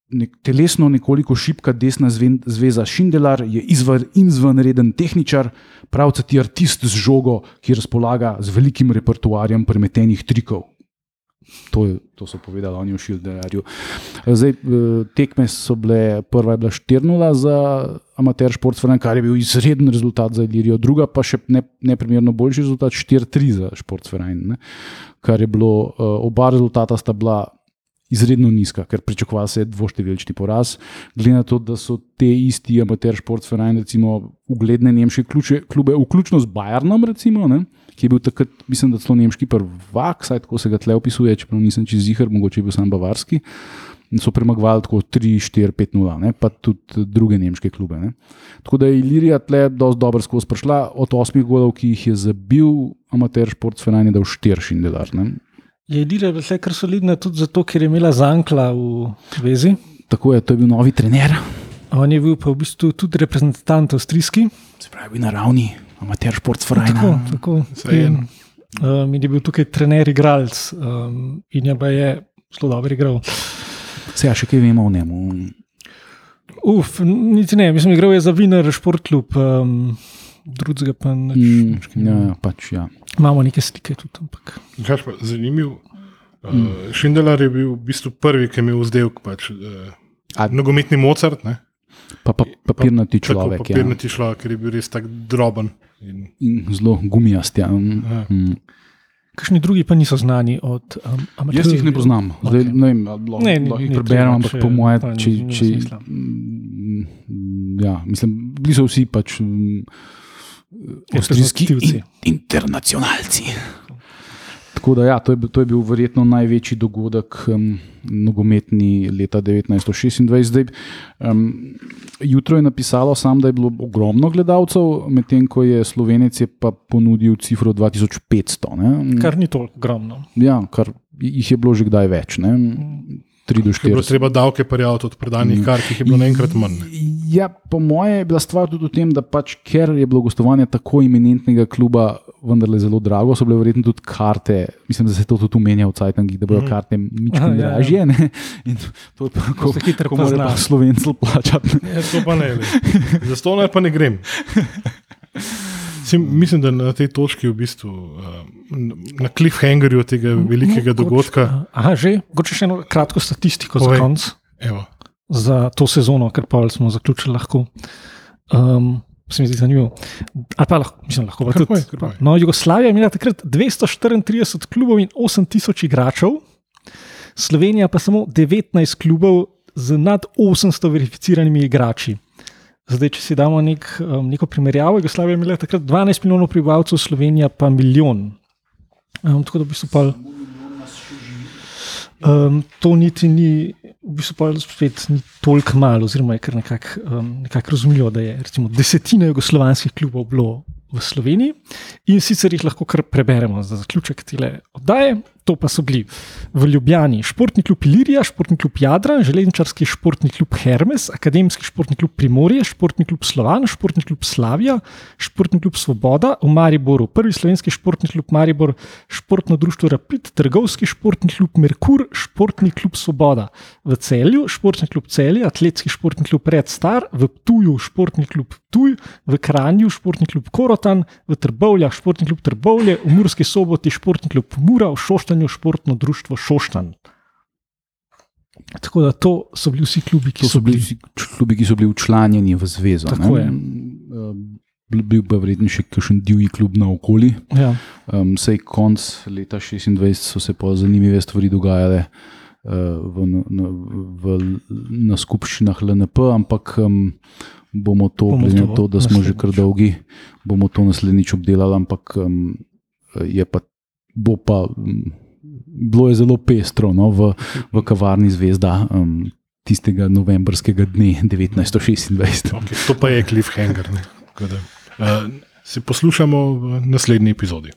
nek, telesno nekoliko šipka desna zveza Šindelar je izvar, izvanreden tehničar, pravcati artist z žogo, ki razpolaga z velikim repertoarjem premetenih trikov. To, je, to so povedali oni v Šilderju. Zdaj, eh, tekme so bile, prva je bila 4-0 za amater športstvene, kar je bil izreden rezultat za Ilirijo, druga pa še ne, neprimerno boljši rezultat, 4-3 za športstvene. Kar je bilo, eh, oba rezultata sta bila izredno nizka, ker pričakoval se je dvoštevilčni poraz. Glede na to, da so te isti amater športstvene, recimo ugledne nemške klube, vključno z Bayernom, recimo. Ne? ki je bil takrat, mislim, da celo nemški prvak, saj tako se ga tle opisuje, čeprav nisem čez zihar, mogoče je bil sam bavarski. So premagovali tako 3, 4, 5, 0, pa tudi druge nemške klube. Ne. Tako da je Ilirija tle dosti dobro skozi prišla, od osmih golov, ki jih je zabil, amater šport Fenajni dal štirši delar. Ne. Je Ilirija bila kar solidna tudi zato, ker je imela zankla v vezi. Tako je, to je bil novi trener. On je bil pa v bistvu tudi reprezentant avstrijski. Se pravi, na ravni amater šport Frajna. Tako, tako. In, um, in je bil tukaj trener, igralec um, in je pa je zelo dobro igral. Se ja, še kaj vemo o njemu? Uf, niti ne, mislim, igral je za Viner šport klub. Um, Drugega pa ne. Mm, ja, ja, pač, ja. Imamo nekaj slike tudi. Pa, zanimiv, Uh, Šindelar je bil v bistvu prvi, ki je imel vzdevek, pač, uh, A- nogometni Mozart, ne? Pa, pa papirnati Tako, človek. Ja. Papirnati človek, ker je bil res tako droben. In, In zelo gumijast. Ja. Mm. Ja. Mm. Kakšni drugi pa niso znani od um, amaterjev? Jaz jih ne poznam, Zdaj, Okej. ne, vem, ali lahko, jih preberem, ampak če- po mojem, pa če. če smisla. mm, ja, mislim, bili so vsi pač mm, avstrijski Reprezentativci. in, internacionalci. Tako da, ja, to, je, bil- to je bil verjetno največji dogodek um, nogometni leta 1926. Zdaj, um, jutro je napisalo, sam, da je bilo ogromno gledalcev, medtem ko je Slovenec je pa ponudil cifro 2500. Ne? Kar ni toliko ogromno. Ja, kar jih je bilo že kdaj več. Ne? 3 do Ker je bilo 4. treba davke prijaviti od predanih Mm. kart, ki jih je bilo naenkrat manj. ne. Ja, po moje je bila stvar tudi v tem, da pač, ker je bilo gostovanje tako eminentnega kluba, vendarle zelo drago, so bile verjetno tudi karte. Mislim, da se to tudi umenja v Cajtangih, da bodo Mhm. karte nič Aha, ja, ja. dražje. Ne? In to je pa, ko, se hitro pozna. pa slovencev plačati. Ja, to pa ne. Za stone pa ne grem. Sim, mislim, da na tej točki, v bistvu, uh, na cliffhangerju tega velikega Mogoče- dogodka, Aha, že. Mogoče še eno kratko statistiko Povej. za konec. evo, za to sezono, ker pa smo zaključili lahko. Um, se mi zdi zanimivo. Ali pa lahko, mislim, lahko Kar tudi. kar. No, Jugoslavija je imela takrat 234 klubov in 8000 igračev, Slovenija pa samo 19 klubov z nad 800 verificiranimi igrači. Zdaj, če si damo nek, um, neko primerjavo, Jugoslavija je imela takrat 12 milijonov prebivalcev, Slovenija pa milijon. Um, tako da v bistvu pa. Um, to niti ni, v bistvu pa spet ni toliko malo, oziroma je kar nekako um, nekak razumljivo, da je recimo desetina jugoslovanskih klubov bilo v Sloveniji in sicer jih lahko kar preberemo za zaključek tele oddaje. To pa so bili v Ljubljani športni klub Ilirija, športni klub Jadran, železničarski športni klub Hermes, akademski športni klub Primorje, športni klub Slovan, športni klub Slavija, športni klub Svoboda, v Mariboru prvi slovenski športni klub Maribor, športno društvo Rapid, trgovski športni klub Merkur, športni klub Svoboda, v Celju športni klub Celje, atletski športni klub Red Star, v Ptuju športni klub Tuj, v Kranju športni klub Korotan, v Trbovljah športni klub Trbovlje, v Murski soboti športni klub Mura, v Šoštanju športno društvo Šoštan. Tako da to so bili vsi klubi, ki To so bili vsi klubi, ki so bili učlanjeni v zvezo. Tako ne. je. Um, Bil pa verjetno še kakšen divji klub na okoli. Ja. Um, sej konc leta 26 so se pa zanimive stvari dogajale uh, v, na, v, na skupščinah LNP, ampak um, bomo to, Bomo to to, da smo že kar dolgi, bomo to naslednjič obdelali, ampak um, je pa, bo pa, um, bilo je zelo pestro no, v, v kavarni Zvezda. Um, Tistega novembrskega dne 1926. okay, to pa je cliffhanger. ne. Tako da, Uh, se poslušamo v naslednji epizodi.